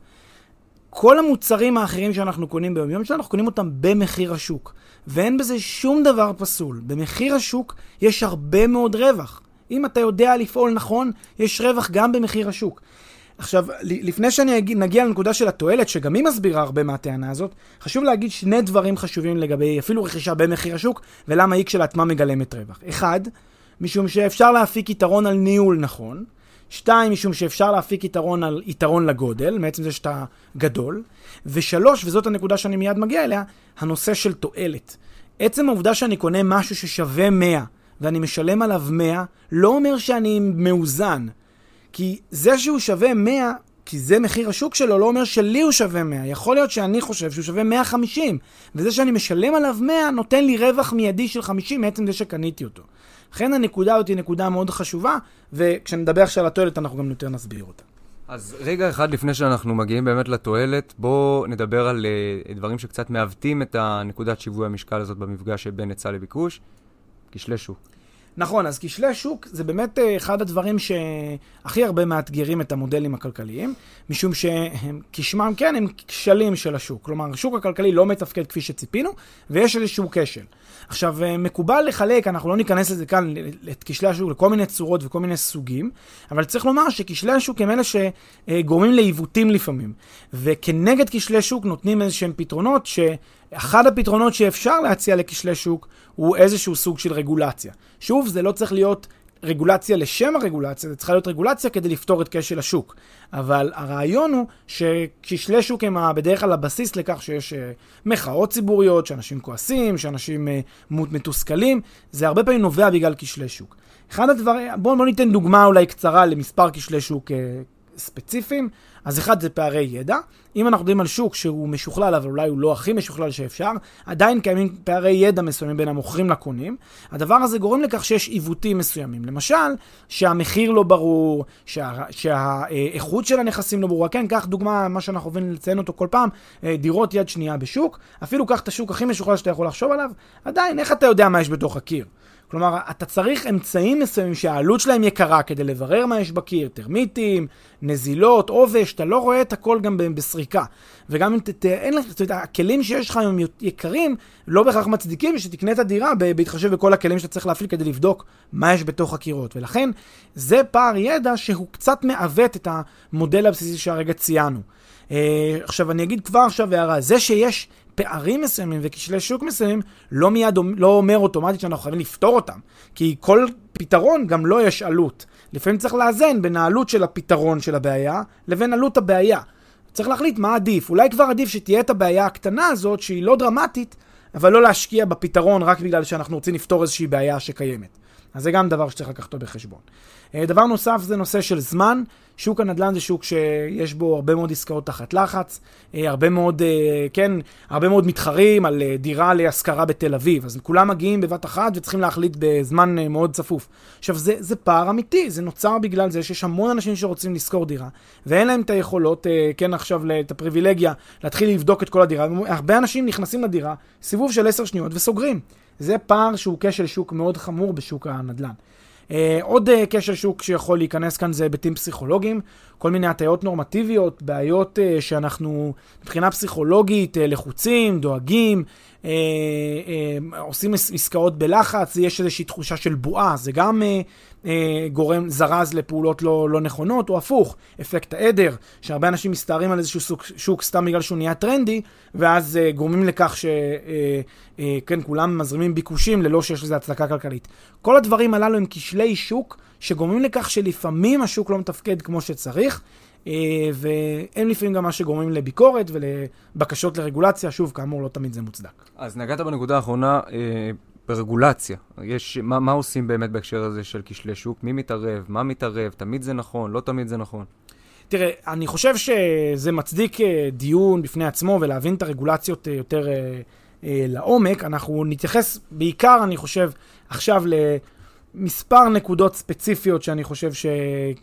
כל המוצרים האחרים שאנחנו קונים ביום יום שלנו, אנחנו קונים אותם במחיר השוק. ואין בזה שום דבר פסול. במחיר השוק יש הרבה מאוד רווח. אם אתה יודע לפעול נכון, יש רווח גם במחיר השוק. עכשיו, לפני שנגיע לנקודה של התועלת, שגם היא מסבירה הרבה מהטענה הזאת, חשוב להגיד שני דברים חשובים לגבי אפילו רכישה במחיר השוק, ולמה היא כשלעצמה מגלמת רווח. אחד, משום שאפשר להפיק יתרון על ניהול נכון. שתיים, משום שאפשר להפיק יתרון על יתרון לגודל, מעצם זה שאתה גדול. ושלוש, וזאת הנקודה שאני מיד מגיע אליה, הנושא של תועלת. עצם העובדה שאני קונה משהו ששווה 100 ואני משלם עליו 100, לא אומר שאני מאוזן. כי זה שהוא שווה 100, כי זה מחיר השוק שלו, לא אומר שלי הוא שווה 100. יכול להיות שאני חושב שהוא שווה 150, וזה שאני משלם עליו 100 נותן לי רווח מיידי של 50 מעצם זה שקניתי אותו. לכן הנקודה הזאת היא נקודה מאוד חשובה, וכשנדבר עכשיו על התועלת אנחנו גם יותר נסביר אותה. אז רגע אחד לפני שאנחנו מגיעים באמת לתועלת, בואו נדבר על uh, דברים שקצת מעוותים את הנקודת שיווי המשקל הזאת במפגש שבין היצע לביקוש, כשלי שוק. נכון, אז כשלי שוק זה באמת אה, אחד הדברים שהכי הרבה מאתגרים את המודלים הכלכליים, משום שהם כשמם כן הם כשלים של השוק. כלומר, השוק הכלכלי לא מתפקד כפי שציפינו, ויש איזשהו כשל. עכשיו, אה, מקובל לחלק, אנחנו לא ניכנס לזה כאן, את כשלי השוק לכל מיני צורות וכל מיני סוגים, אבל צריך לומר שכשלי השוק הם אלה שגורמים לעיוותים לפעמים. וכנגד כשלי שוק נותנים איזשהם פתרונות ש... אחד הפתרונות שאפשר להציע לכשלי שוק הוא איזשהו סוג של רגולציה. שוב, זה לא צריך להיות רגולציה לשם הרגולציה, זה צריכה להיות רגולציה כדי לפתור את כשל השוק. אבל הרעיון הוא שכשלי שוק הם בדרך כלל הבסיס לכך שיש uh, מחאות ציבוריות, שאנשים כועסים, שאנשים uh, מתוסכלים, זה הרבה פעמים נובע בגלל כשלי שוק. אחד הדברים, בואו בוא ניתן דוגמה אולי קצרה למספר כשלי שוק uh, ספציפיים. אז אחד זה פערי ידע. אם אנחנו מדברים על שוק שהוא משוכלל, אבל אולי הוא לא הכי משוכלל שאפשר, עדיין קיימים פערי ידע מסוימים בין המוכרים לקונים. הדבר הזה גורם לכך שיש עיוותים מסוימים. למשל, שהמחיר לא ברור, שה, שהאיכות של הנכסים לא ברורה. כן, קח דוגמה, מה שאנחנו אוהבים לציין אותו כל פעם, אה, דירות יד שנייה בשוק. אפילו קח את השוק הכי משוכלל שאתה יכול לחשוב עליו, עדיין, איך אתה יודע מה יש בתוך הקיר? כלומר, אתה צריך אמצעים מסוימים שהעלות שלהם יקרה כדי לברר מה יש בקיר, טרמיטים, נזילות, עובש, אתה לא רואה את הכל גם בסריקה. וגם אם אין לך, אתה יודע, הכלים שיש לך היום יקרים, לא בהכרח מצדיקים שתקנה את הדירה בהתחשב בכל הכלים שאתה צריך להפעיל כדי לבדוק מה יש בתוך הקירות. ולכן, זה פער ידע שהוא קצת מעוות את המודל הבסיסי שהרגע ציינו. Uh, עכשיו, אני אגיד כבר עכשיו הערה, זה שיש פערים מסוימים וכשלי שוק מסוימים, לא מיד לא אומר אוטומטית שאנחנו חייבים לפתור אותם. כי כל פתרון גם לא יש עלות. לפעמים צריך לאזן בין העלות של הפתרון של הבעיה לבין עלות הבעיה. צריך להחליט מה עדיף. אולי כבר עדיף שתהיה את הבעיה הקטנה הזאת, שהיא לא דרמטית, אבל לא להשקיע בפתרון רק בגלל שאנחנו רוצים לפתור איזושהי בעיה שקיימת. אז זה גם דבר שצריך לקחת בחשבון. אה, דבר נוסף זה נושא של זמן, שוק הנדל"ן זה שוק שיש בו הרבה מאוד עסקאות תחת לחץ, אה, הרבה מאוד, אה, כן, הרבה מאוד מתחרים על אה, דירה להשכרה בתל אביב, אז כולם מגיעים בבת אחת וצריכים להחליט בזמן מאוד צפוף. עכשיו, זה, זה פער אמיתי, זה נוצר בגלל זה שיש המון אנשים שרוצים לשכור דירה, ואין להם את היכולות, כן, עכשיו, את הפריבילגיה להתחיל לבדוק את כל הדירה. הרבה אנשים נכנסים לדירה, סיבוב של עשר שניות וסוגרים. זה פער שהוא כשל שוק מאוד חמור בשוק הנדל"ן. Uh, עוד uh, כשל שוק שיכול להיכנס כאן זה היבטים פסיכולוגיים, כל מיני הטיות נורמטיביות, בעיות uh, שאנחנו מבחינה פסיכולוגית uh, לחוצים, דואגים, uh, uh, עושים עסקאות בלחץ, יש איזושהי תחושה של בועה, זה גם uh, אה, גורם זרז לפעולות לא, לא נכונות, או הפוך, אפקט העדר, שהרבה אנשים מסתערים על איזשהו שוק, שוק סתם בגלל שהוא נהיה טרנדי, ואז אה, גורמים לכך שכן, אה, אה, כולם מזרימים ביקושים ללא שיש לזה הצדקה כלכלית. כל הדברים הללו הם כשלי שוק שגורמים לכך שלפעמים השוק לא מתפקד כמו שצריך. Uh, והם לפעמים גם מה שגורמים לביקורת ולבקשות לרגולציה, שוב, כאמור, לא תמיד זה מוצדק. אז נגעת בנקודה האחרונה, uh, ברגולציה. יש, מה, מה עושים באמת בהקשר הזה של כשלי שוק? מי מתערב? מה מתערב? תמיד זה נכון? לא תמיד זה נכון? תראה, אני חושב שזה מצדיק אה, דיון בפני עצמו ולהבין את הרגולציות אה, יותר אה, לעומק. אנחנו נתייחס בעיקר, אני חושב, עכשיו. מספר נקודות ספציפיות שאני חושב ש...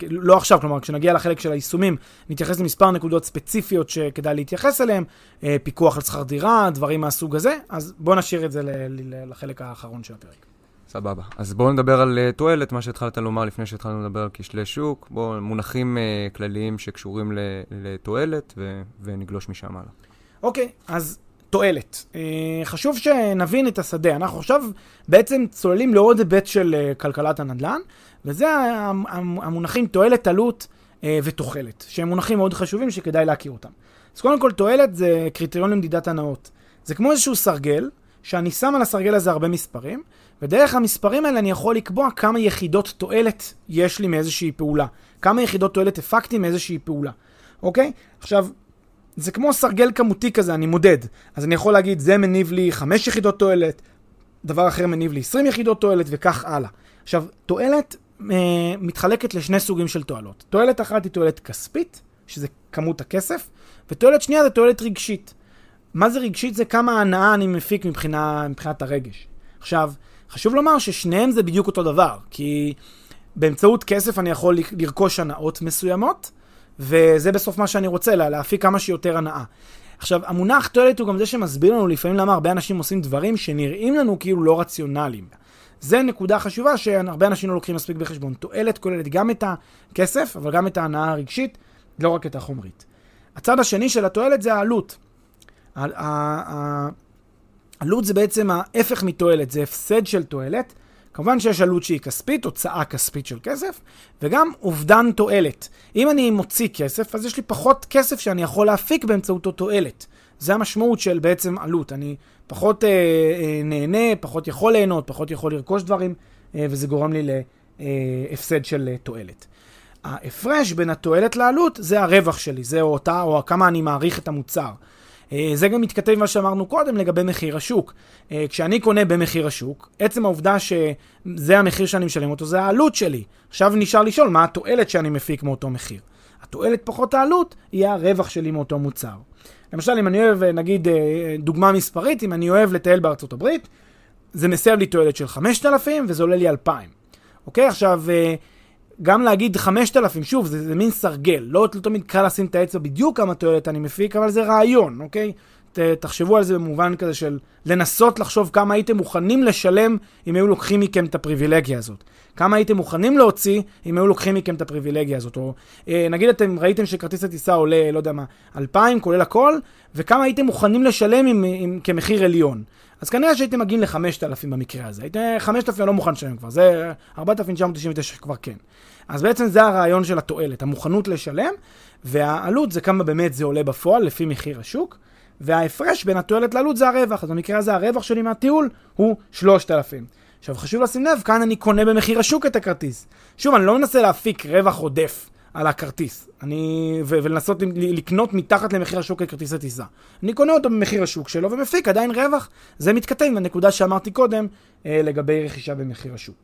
לא עכשיו, כלומר, כשנגיע לחלק של היישומים, נתייחס למספר נקודות ספציפיות שכדאי להתייחס אליהן, אה, פיקוח על שכר דירה, דברים מהסוג הזה, אז בואו נשאיר את זה לחלק האחרון של הפרק. סבבה. אז בואו נדבר על uh, תועלת, מה שהתחלת לומר לפני שהתחלנו לדבר על כשלי שוק. בואו, מונחים uh, כלליים שקשורים לתועלת, ו- ונגלוש משם הלאה. אוקיי, אז תועלת. אה, חשוב שנבין את השדה. אנחנו עכשיו בעצם צוללים לעוד היבט של אה, כלכלת הנדל"ן, וזה המונחים תועלת, עלות אה, ותוחלת, שהם מונחים מאוד חשובים שכדאי להכיר אותם. אז קודם כל, תועלת זה קריטריון למדידת הנאות. זה כמו איזשהו סרגל, שאני שם על הסרגל הזה הרבה מספרים, ודרך המספרים האלה אני יכול לקבוע כמה יחידות תועלת יש לי מאיזושהי פעולה. כמה יחידות תועלת הפקתי מאיזושהי פעולה, אוקיי? עכשיו, זה כמו סרגל כמותי כזה, אני מודד. אז אני יכול להגיד, זה מניב לי 5 יחידות תועלת, דבר אחר מניב לי 20 יחידות תועלת, וכך הלאה. עכשיו, תועלת אה, מתחלקת לשני סוגים של תועלות. תועלת אחת היא תועלת כספית, שזה כמות הכסף, ותועלת שנייה זה תועלת רגשית. מה זה רגשית? זה כמה הנאה אני מפיק מבחינה, מבחינת הרגש. עכשיו, חשוב לומר ששניהם זה בדיוק אותו דבר, כי באמצעות כסף אני יכול לרכוש הנאות מסוימות, וזה בסוף מה שאני רוצה, לה, להפיק כמה שיותר הנאה. עכשיו, המונח תועלת הוא גם זה שמסביר לנו לפעמים למה הרבה אנשים עושים דברים שנראים לנו כאילו לא רציונליים. זה נקודה חשובה שהרבה אנשים לא לוקחים מספיק בחשבון. תועלת כוללת גם את הכסף, אבל גם את ההנאה הרגשית, לא רק את החומרית. הצד השני של התועלת זה העלות. העלות זה בעצם ההפך מתועלת, זה הפסד של תועלת. כמובן שיש עלות שהיא כספית, הוצאה כספית של כסף, וגם אובדן תועלת. אם אני מוציא כסף, אז יש לי פחות כסף שאני יכול להפיק באמצעותו תועלת. זה המשמעות של בעצם עלות. אני פחות אה, אה, נהנה, פחות יכול ליהנות, פחות יכול לרכוש דברים, אה, וזה גורם לי להפסד של אה, תועלת. ההפרש בין התועלת לעלות זה הרווח שלי, זה אותה, או כמה אני מעריך את המוצר. אה, זה גם מתכתב עם מה שאמרנו קודם לגבי מחיר השוק. אה, כשאני קונה במחיר השוק, עצם העובדה שזה המחיר שאני משלם אותו, זה העלות שלי. עכשיו נשאר לשאול מה התועלת שאני מפיק מאותו מחיר. התועלת פחות העלות, יהיה הרווח שלי מאותו מוצר. למשל, אם אני אוהב, נגיד, אה, דוגמה מספרית, אם אני אוהב לטייל בארצות הברית, זה מסב לי תועלת של 5,000 וזה עולה לי 2,000. אוקיי? עכשיו, גם להגיד 5,000, שוב, זה, זה מין סרגל. לא, לא תמיד קל לשים את האצבע בדיוק כמה תועלת אני מפיק, אבל זה רעיון, אוקיי? ת, תחשבו על זה במובן כזה של לנסות לחשוב כמה הייתם מוכנים לשלם אם היו לוקחים מכם את הפריבילגיה הזאת. כמה הייתם מוכנים להוציא אם היו לוקחים מכם את הפריבילגיה הזאת. או אה, נגיד אתם ראיתם שכרטיס הטיסה עולה, לא יודע מה, 2,000 כולל הכל, וכמה הייתם מוכנים לשלם עם, עם, כמחיר עליון. אז כנראה שהייתם מגיעים ל-5,000 במקרה הזה. הייתם, 5,000 אני לא מוכן לשלם כבר, זה 4,999 כבר כן. אז בעצם זה הרעיון של התועלת, המוכנות לשלם, והעלות זה כמה באמת זה עולה בפועל לפי מחיר השוק, וההפרש בין התועלת לעלות זה הרווח. אז במקרה הזה הרווח שלי מהטיול הוא 3,000. עכשיו חשוב לשים לב, כאן אני קונה במחיר השוק את הכרטיס. שוב, אני לא מנסה להפיק רווח עודף. על הכרטיס. אני... ו- ולנסות לקנות מתחת למחיר השוק את כרטיס הטיסה. אני קונה אותו במחיר השוק שלו ומפיק עדיין רווח. זה מתכתב עם הנקודה שאמרתי קודם אה, לגבי רכישה במחיר השוק.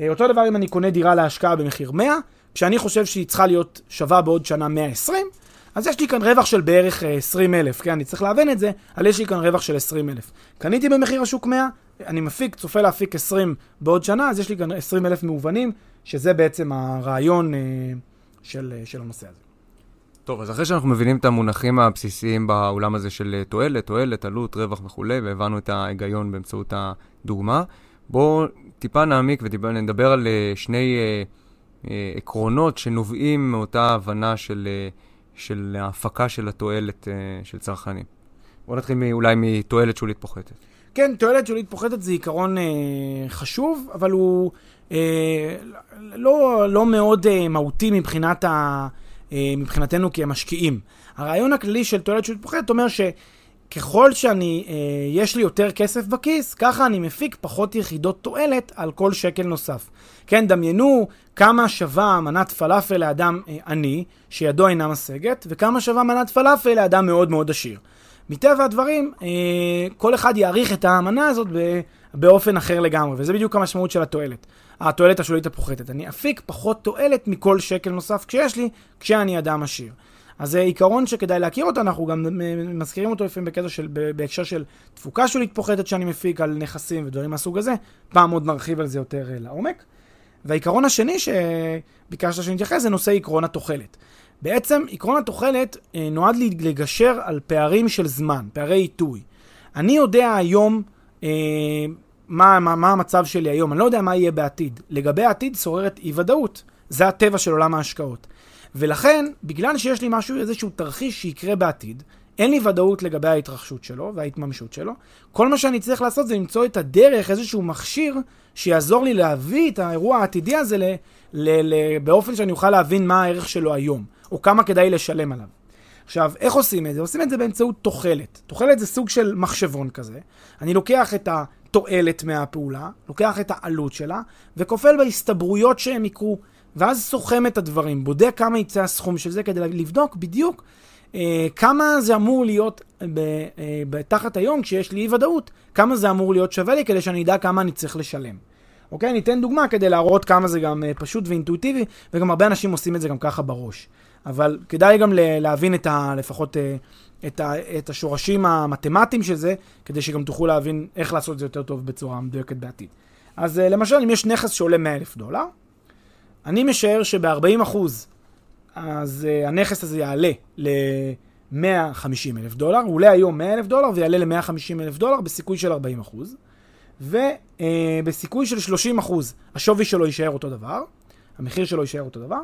אה, אותו דבר אם אני קונה דירה להשקעה במחיר 100, כשאני חושב שהיא צריכה להיות שווה בעוד שנה 120, אז יש לי כאן רווח של בערך 20 אלף, כן? אני צריך להבין את זה, אבל יש לי כאן רווח של 20 אלף. קניתי במחיר השוק 100, אני מפיק, צופה להפיק 20 בעוד שנה, אז יש לי כאן 20 אלף מהובנים, שזה בעצם הרעיון אה, של, אה, של הנושא הזה. טוב, אז אחרי שאנחנו מבינים את המונחים הבסיסיים בעולם הזה של אה, תועלת, תועלת, עלות, רווח וכולי, והבנו את ההיגיון באמצעות הדוגמה, בואו טיפה נעמיק וטיפה נדבר על אה, שני עקרונות שנובעים מאותה הבנה של, של ההפקה של התועלת של צרכנים. בואו נתחיל אולי מתועלת שולית פוחתת. כן, תועלת שולית פוחתת זה עיקרון אה, חשוב, אבל הוא לא, לא מאוד אה, מהותי מבחינת ה, אה, מבחינתנו כמשקיעים. הרעיון הכללי של תועלת שולית פוחתת אומר שככל שאני, אה, יש לי יותר כסף בכיס, ככה אני מפיק פחות יחידות תועלת על כל שקל נוסף. כן, דמיינו כמה שווה מנת פלאפל לאדם אה, עני, שידו אינה משגת, וכמה שווה מנת פלאפל לאדם מאוד מאוד עשיר. מטבע הדברים, אה, כל אחד יעריך את האמנה הזאת באופן אחר לגמרי, וזה בדיוק המשמעות של התועלת. התועלת השולית הפוחתת. אני אפיק פחות תועלת מכל שקל נוסף כשיש לי, כשאני אדם עשיר. אז זה עיקרון שכדאי להכיר אותו, אנחנו גם מזכירים אותו לפעמים בקטע של, בהקשר של תפוקה שולית פוחתת שאני מפיק על נכסים ודברים מהסוג הזה. פעם עוד נרחיב על זה יותר אה, לעומק. והעיקרון השני שביקשת שנתייחס זה נושא עקרון התוחלת. בעצם עקרון התוחלת אה, נועד לגשר על פערים של זמן, פערי עיתוי. אני יודע היום אה, מה, מה, מה המצב שלי היום, אני לא יודע מה יהיה בעתיד. לגבי העתיד שוררת אי ודאות. זה הטבע של עולם ההשקעות. ולכן, בגלל שיש לי משהו, איזשהו תרחיש שיקרה בעתיד, אין לי ודאות לגבי ההתרחשות שלו וההתממשות שלו. כל מה שאני צריך לעשות זה למצוא את הדרך, איזשהו מכשיר, שיעזור לי להביא את האירוע העתידי הזה ל, ל, ל, באופן שאני אוכל להבין מה הערך שלו היום, או כמה כדאי לשלם עליו. עכשיו, איך עושים את זה? עושים את זה באמצעות תוחלת. תוחלת זה סוג של מחשבון כזה. אני לוקח את התועלת מהפעולה, לוקח את העלות שלה, וכופל בהסתברויות שהם יקרו, ואז סוכם את הדברים, בודק כמה יצא הסכום של זה כדי לבדוק בדיוק אה, כמה זה אמור להיות ב, אה, תחת היום, כשיש לי אי ודאות, כמה זה אמור להיות שווה לי כדי שאני אדע כמה אני צריך לשלם. אוקיי? ניתן דוגמה כדי להראות כמה זה גם אה, פשוט ואינטואיטיבי, וגם הרבה אנשים עושים את זה גם ככה בראש. אבל כדאי גם להבין את ה... לפחות אה, את, ה, את השורשים המתמטיים של זה, כדי שגם תוכלו להבין איך לעשות את זה יותר טוב בצורה מדויקת בעתיד. אז אה, למשל, אם יש נכס שעולה 100 אלף דולר, אני משער שב-40 אחוז, אז uh, הנכס הזה יעלה ל-150 אלף דולר, הוא עולה היום 100 אלף דולר ויעלה ל-150 אלף דולר בסיכוי של 40 אחוז, ובסיכוי uh, של 30 אחוז השווי שלו יישאר אותו דבר, המחיר שלו יישאר אותו דבר,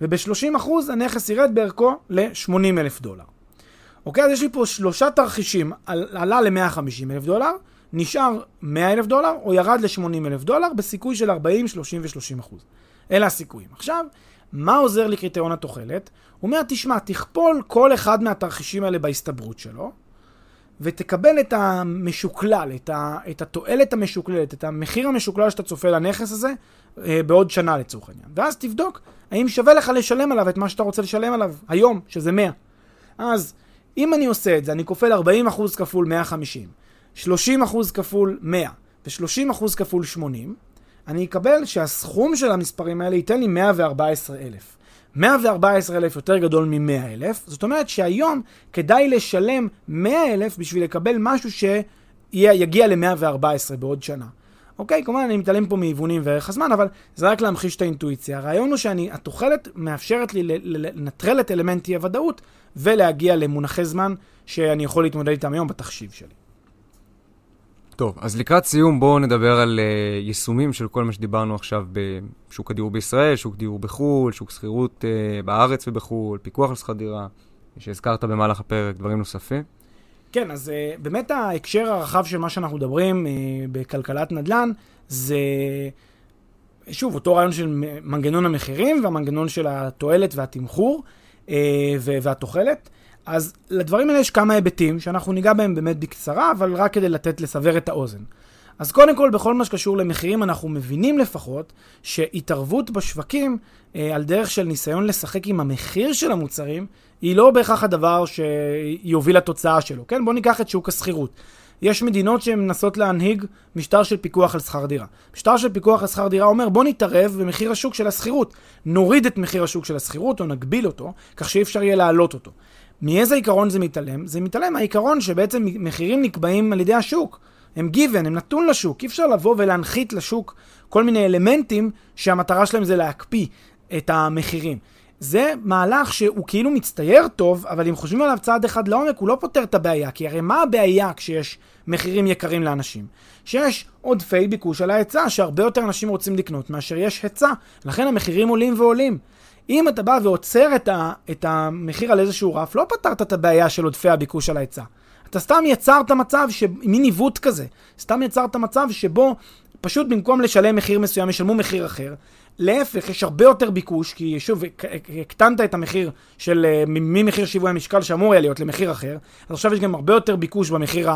וב-30 אחוז הנכס ירד בערכו ל-80 אלף דולר. אוקיי, אז יש לי פה שלושה תרחישים, על, עלה ל-150 אלף דולר, נשאר 100 אלף דולר, או ירד ל-80 אלף דולר, בסיכוי של 40, 30 ו-30 אחוז. אלה הסיכויים. עכשיו, מה עוזר לי קריטריון התוחלת? הוא אומר, תשמע, תכפול כל אחד מהתרחישים האלה בהסתברות שלו, ותקבל את המשוקלל, את, ה, את התועלת המשוקללת, את המחיר המשוקלל שאתה צופה לנכס הזה אה, בעוד שנה לצורך העניין. ואז תבדוק האם שווה לך לשלם עליו את מה שאתה רוצה לשלם עליו היום, שזה 100. אז אם אני עושה את זה, אני כופל 40% כפול 150, 30% כפול 100 ו-30% כפול 80, אני אקבל שהסכום של המספרים האלה ייתן לי 114,000. 114,000 יותר גדול מ-100,000, זאת אומרת שהיום כדאי לשלם 100,000 בשביל לקבל משהו שיגיע ל-114 בעוד שנה. אוקיי, כמובן אני מתעלם פה מהיוונים וערך הזמן, אבל זה רק להמחיש את האינטואיציה. הרעיון הוא שהתוחלת מאפשרת לי לנטרל את אלמנט אי-הוודאות ולהגיע למונחי זמן שאני יכול להתמודד איתם היום בתחשיב שלי. טוב, אז לקראת סיום בואו נדבר על uh, יישומים של כל מה שדיברנו עכשיו בשוק הדיור בישראל, שוק דיור בחו"ל, שוק שכירות uh, בארץ ובחו"ל, פיקוח על שכר דירה, שהזכרת במהלך הפרק, דברים נוספים. כן, אז uh, באמת ההקשר הרחב של מה שאנחנו מדברים uh, בכלכלת נדל"ן זה, שוב, אותו רעיון של מנגנון המחירים והמנגנון של התועלת והתמחור uh, והתוחלת. אז לדברים האלה יש כמה היבטים, שאנחנו ניגע בהם באמת בקצרה, אבל רק כדי לתת, לסבר את האוזן. אז קודם כל, בכל מה שקשור למחירים, אנחנו מבינים לפחות שהתערבות בשווקים, אה, על דרך של ניסיון לשחק עם המחיר של המוצרים, היא לא בהכרח הדבר שיוביל לתוצאה שלו. כן, בואו ניקח את שוק השכירות. יש מדינות שהן מנסות להנהיג משטר של פיקוח על שכר דירה. משטר של פיקוח על שכר דירה אומר בוא נתערב במחיר השוק של השכירות. נוריד את מחיר השוק של השכירות או נגביל אותו, כך שאי אפשר יהיה להעלות אותו. מאיזה עיקרון זה מתעלם? זה מתעלם מהעיקרון שבעצם מחירים נקבעים על ידי השוק. הם גיוון, הם נתון לשוק. אי אפשר לבוא ולהנחית לשוק כל מיני אלמנטים שהמטרה שלהם זה להקפיא את המחירים. זה מהלך שהוא כאילו מצטייר טוב, אבל אם חושבים עליו צעד אחד לעומק, הוא לא פותר את הבעיה. כי הרי מה הבעיה כשיש מחירים יקרים לאנשים? שיש עודפי ביקוש על ההיצע, שהרבה יותר אנשים רוצים לקנות מאשר יש היצע. לכן המחירים עולים ועולים. אם אתה בא ועוצר את, ה, את המחיר על איזשהו רף, לא פתרת את הבעיה של עודפי הביקוש על ההיצע. אתה סתם יצרת מצב, ש... מין עיוות כזה. סתם יצרת מצב שבו פשוט במקום לשלם מחיר מסוים, ישלמו מחיר אחר. להפך, יש הרבה יותר ביקוש, כי שוב, הקטנת את המחיר של אה, ממחיר שיווי המשקל שאמור היה להיות למחיר אחר, אז עכשיו יש גם הרבה יותר ביקוש במחיר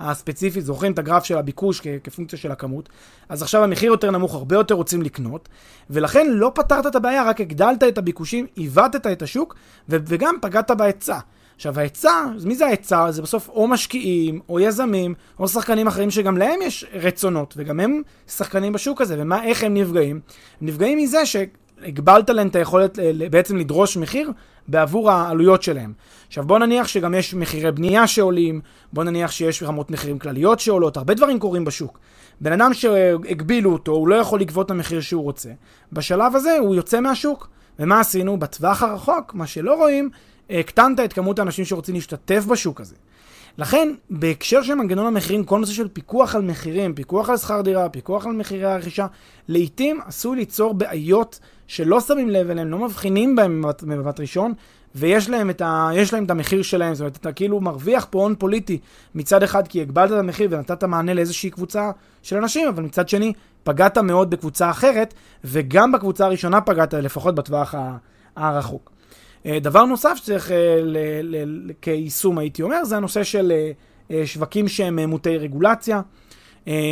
הספציפי, זוכרים את הגרף של הביקוש כפונקציה של הכמות, אז עכשיו המחיר יותר נמוך, הרבה יותר רוצים לקנות, ולכן לא פתרת את הבעיה, רק הגדלת את הביקושים, עיוותת את השוק, וגם פגעת בהיצע. עכשיו ההיצע, מי זה ההיצע? זה בסוף או משקיעים, או יזמים, או שחקנים אחרים שגם להם יש רצונות, וגם הם שחקנים בשוק הזה, ואיך הם נפגעים? הם נפגעים מזה שהגבלת להם את היכולת בעצם לדרוש מחיר בעבור העלויות שלהם. עכשיו בוא נניח שגם יש מחירי בנייה שעולים, בוא נניח שיש רמות מחירים כלליות שעולות, הרבה דברים קורים בשוק. בן אדם שהגבילו אותו, הוא לא יכול לגבות את המחיר שהוא רוצה. בשלב הזה הוא יוצא מהשוק. ומה עשינו? בטווח הרחוק, מה שלא רואים, הקטנת את כמות האנשים שרוצים להשתתף בשוק הזה. לכן, בהקשר של מנגנון המחירים, כל נושא של פיקוח על מחירים, פיקוח על שכר דירה, פיקוח על מחירי הרכישה, לעיתים עשוי ליצור בעיות שלא שמים לב אליהם, לא מבחינים בהם במבט ראשון, ויש להם, את ה, להם את המחיר שלהם, זאת אומרת, אתה כאילו מרוויח פה הון פוליטי מצד אחד כי הגבלת את המחיר ונתת מענה לאיזושהי קבוצה של אנשים, אבל מצד שני, פגעת מאוד בקבוצה אחרת, וגם בקבוצה הראשונה פגעת, לפחות בטווח הרחוק. אה, דבר נוסף שצריך אה, כיישום, הייתי אומר, זה הנושא של אה, שווקים שהם מוטי רגולציה,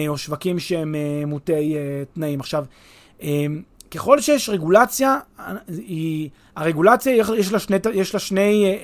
או שווקים שהם מוטי תנאים. עכשיו, ככל שיש רגולציה, היא, הרגולציה יש לה, שני, יש לה שני,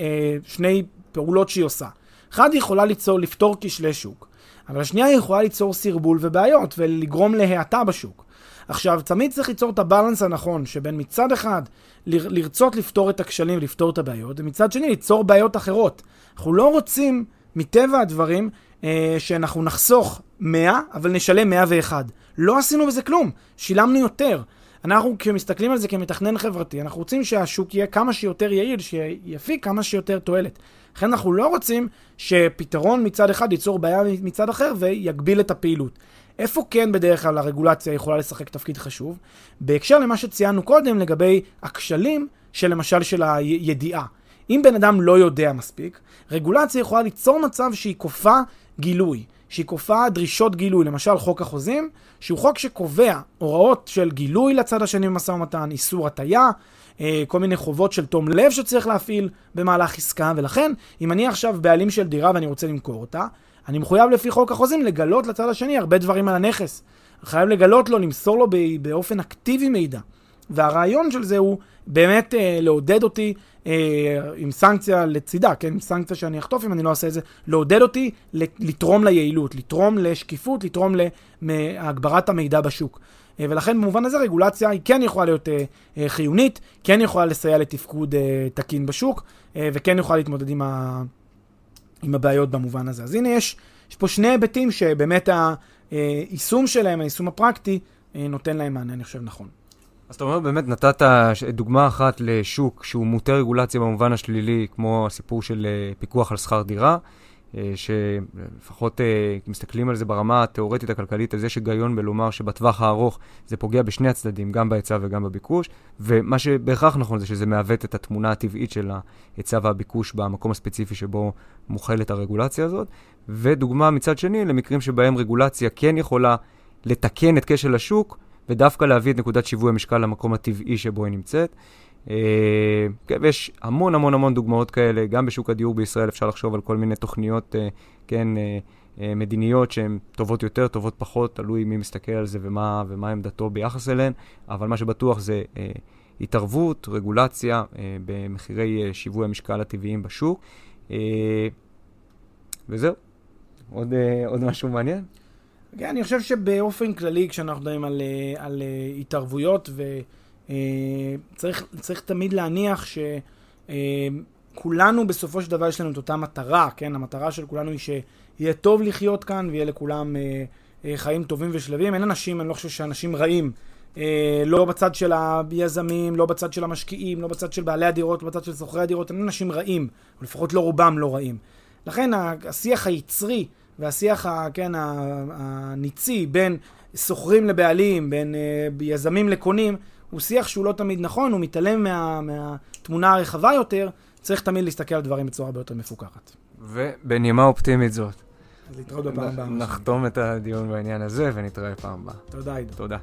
שני פעולות שהיא עושה. אחת היא יכולה ליצור, לפתור כשלי שוק, אבל השנייה היא יכולה ליצור סרבול ובעיות ולגרום להאטה בשוק. עכשיו, תמיד צריך ליצור את הבלנס הנכון, שבין מצד אחד לרצות לפתור את הכשלים ולפתור את הבעיות, ומצד שני ליצור בעיות אחרות. אנחנו לא רוצים, מטבע הדברים, אה, שאנחנו נחסוך 100, אבל נשלם 101. לא עשינו בזה כלום, שילמנו יותר. אנחנו כשמסתכלים על זה כמתכנן חברתי, אנחנו רוצים שהשוק יהיה כמה שיותר יעיל, שיפיק כמה שיותר תועלת. לכן אנחנו לא רוצים שפתרון מצד אחד ייצור בעיה מצד אחר ויגביל את הפעילות. איפה כן בדרך כלל הרגולציה יכולה לשחק תפקיד חשוב? בהקשר למה שציינו קודם לגבי הכשלים של למשל של הידיעה. אם בן אדם לא יודע מספיק, רגולציה יכולה ליצור מצב שהיא כופה גילוי, שהיא כופה דרישות גילוי, למשל חוק החוזים, שהוא חוק שקובע הוראות של גילוי לצד השני במשא ומתן, איסור הטיה, אה, כל מיני חובות של תום לב שצריך להפעיל במהלך עסקה, ולכן אם אני עכשיו בעלים של דירה ואני רוצה למכור אותה, אני מחויב לפי חוק החוזים לגלות לצד השני הרבה דברים על הנכס. חייב לגלות לו, למסור לו באופן אקטיבי מידע. והרעיון של זה הוא באמת אה, לעודד אותי אה, עם סנקציה לצידה, כן? עם סנקציה שאני אחטוף אם אני לא אעשה את זה, לעודד אותי לתרום ליעילות, לתרום לשקיפות, לתרום להגברת המידע בשוק. אה, ולכן במובן הזה רגולציה היא כן יכולה להיות אה, אה, חיונית, כן יכולה לסייע לתפקוד אה, תקין בשוק, אה, וכן יכולה להתמודד עם ה... עם הבעיות במובן הזה. אז הנה יש, יש פה שני היבטים שבאמת היישום שלהם, היישום הפרקטי, אה, נותן להם מענה, אני חושב, נכון. אז אתה אומר, באמת נתת דוגמה אחת לשוק שהוא מוטה רגולציה במובן השלילי, כמו הסיפור של אה, פיקוח על שכר דירה. אה, שלפחות אה, מסתכלים על זה ברמה התיאורטית הכלכלית, אז יש היגיון בלומר שבטווח הארוך זה פוגע בשני הצדדים, גם בהיצע וגם בביקוש, ומה שבהכרח נכון זה שזה מעוות את התמונה הטבעית של ההיצע והביקוש במקום הספציפי שבו מוכלת הרגולציה הזאת, ודוגמה מצד שני למקרים שבהם רגולציה כן יכולה לתקן את כשל השוק, ודווקא להביא את נקודת שיווי המשקל למקום הטבעי שבו היא נמצאת. אה, ויש המון המון המון דוגמאות כאלה, גם בשוק הדיור בישראל אפשר לחשוב על כל מיני תוכניות, אה, כן, אה, מדיניות שהן טובות יותר, טובות פחות, תלוי מי מסתכל על זה ומה, ומה עמדתו ביחס אליהן, אבל מה שבטוח זה התערבות, רגולציה במחירי שיווי המשקל הטבעיים בשוק. וזהו. עוד, עוד משהו מעניין? כן, אני חושב שבאופן כללי, כשאנחנו מדברים על, על אה, התערבויות, וצריך תמיד להניח שכולנו בסופו של דבר יש לנו את אותה מטרה, כן? המטרה של כולנו היא שיהיה טוב לחיות כאן ויהיה לכולם חיים טובים ושלווים. אין אנשים, אני לא חושב שאנשים רעים. לא בצד של היזמים, לא בצד של המשקיעים, לא בצד של בעלי הדירות, לא בצד של שוכרי הדירות, אין אנשים רעים, או לפחות לא רובם לא רעים. לכן השיח היצרי והשיח, כן, הניצי בין שוכרים לבעלים, בין יזמים לקונים, הוא שיח שהוא לא תמיד נכון, הוא מתעלם מה, מהתמונה הרחבה יותר, צריך תמיד להסתכל על דברים בצורה הרבה יותר מפוקחת. ובנימה אופטימית זאת. להתראות בפעם הבאה. נחתום את הדיון בעניין הזה ונתראה פעם הבאה. תודה, עידו. תודה.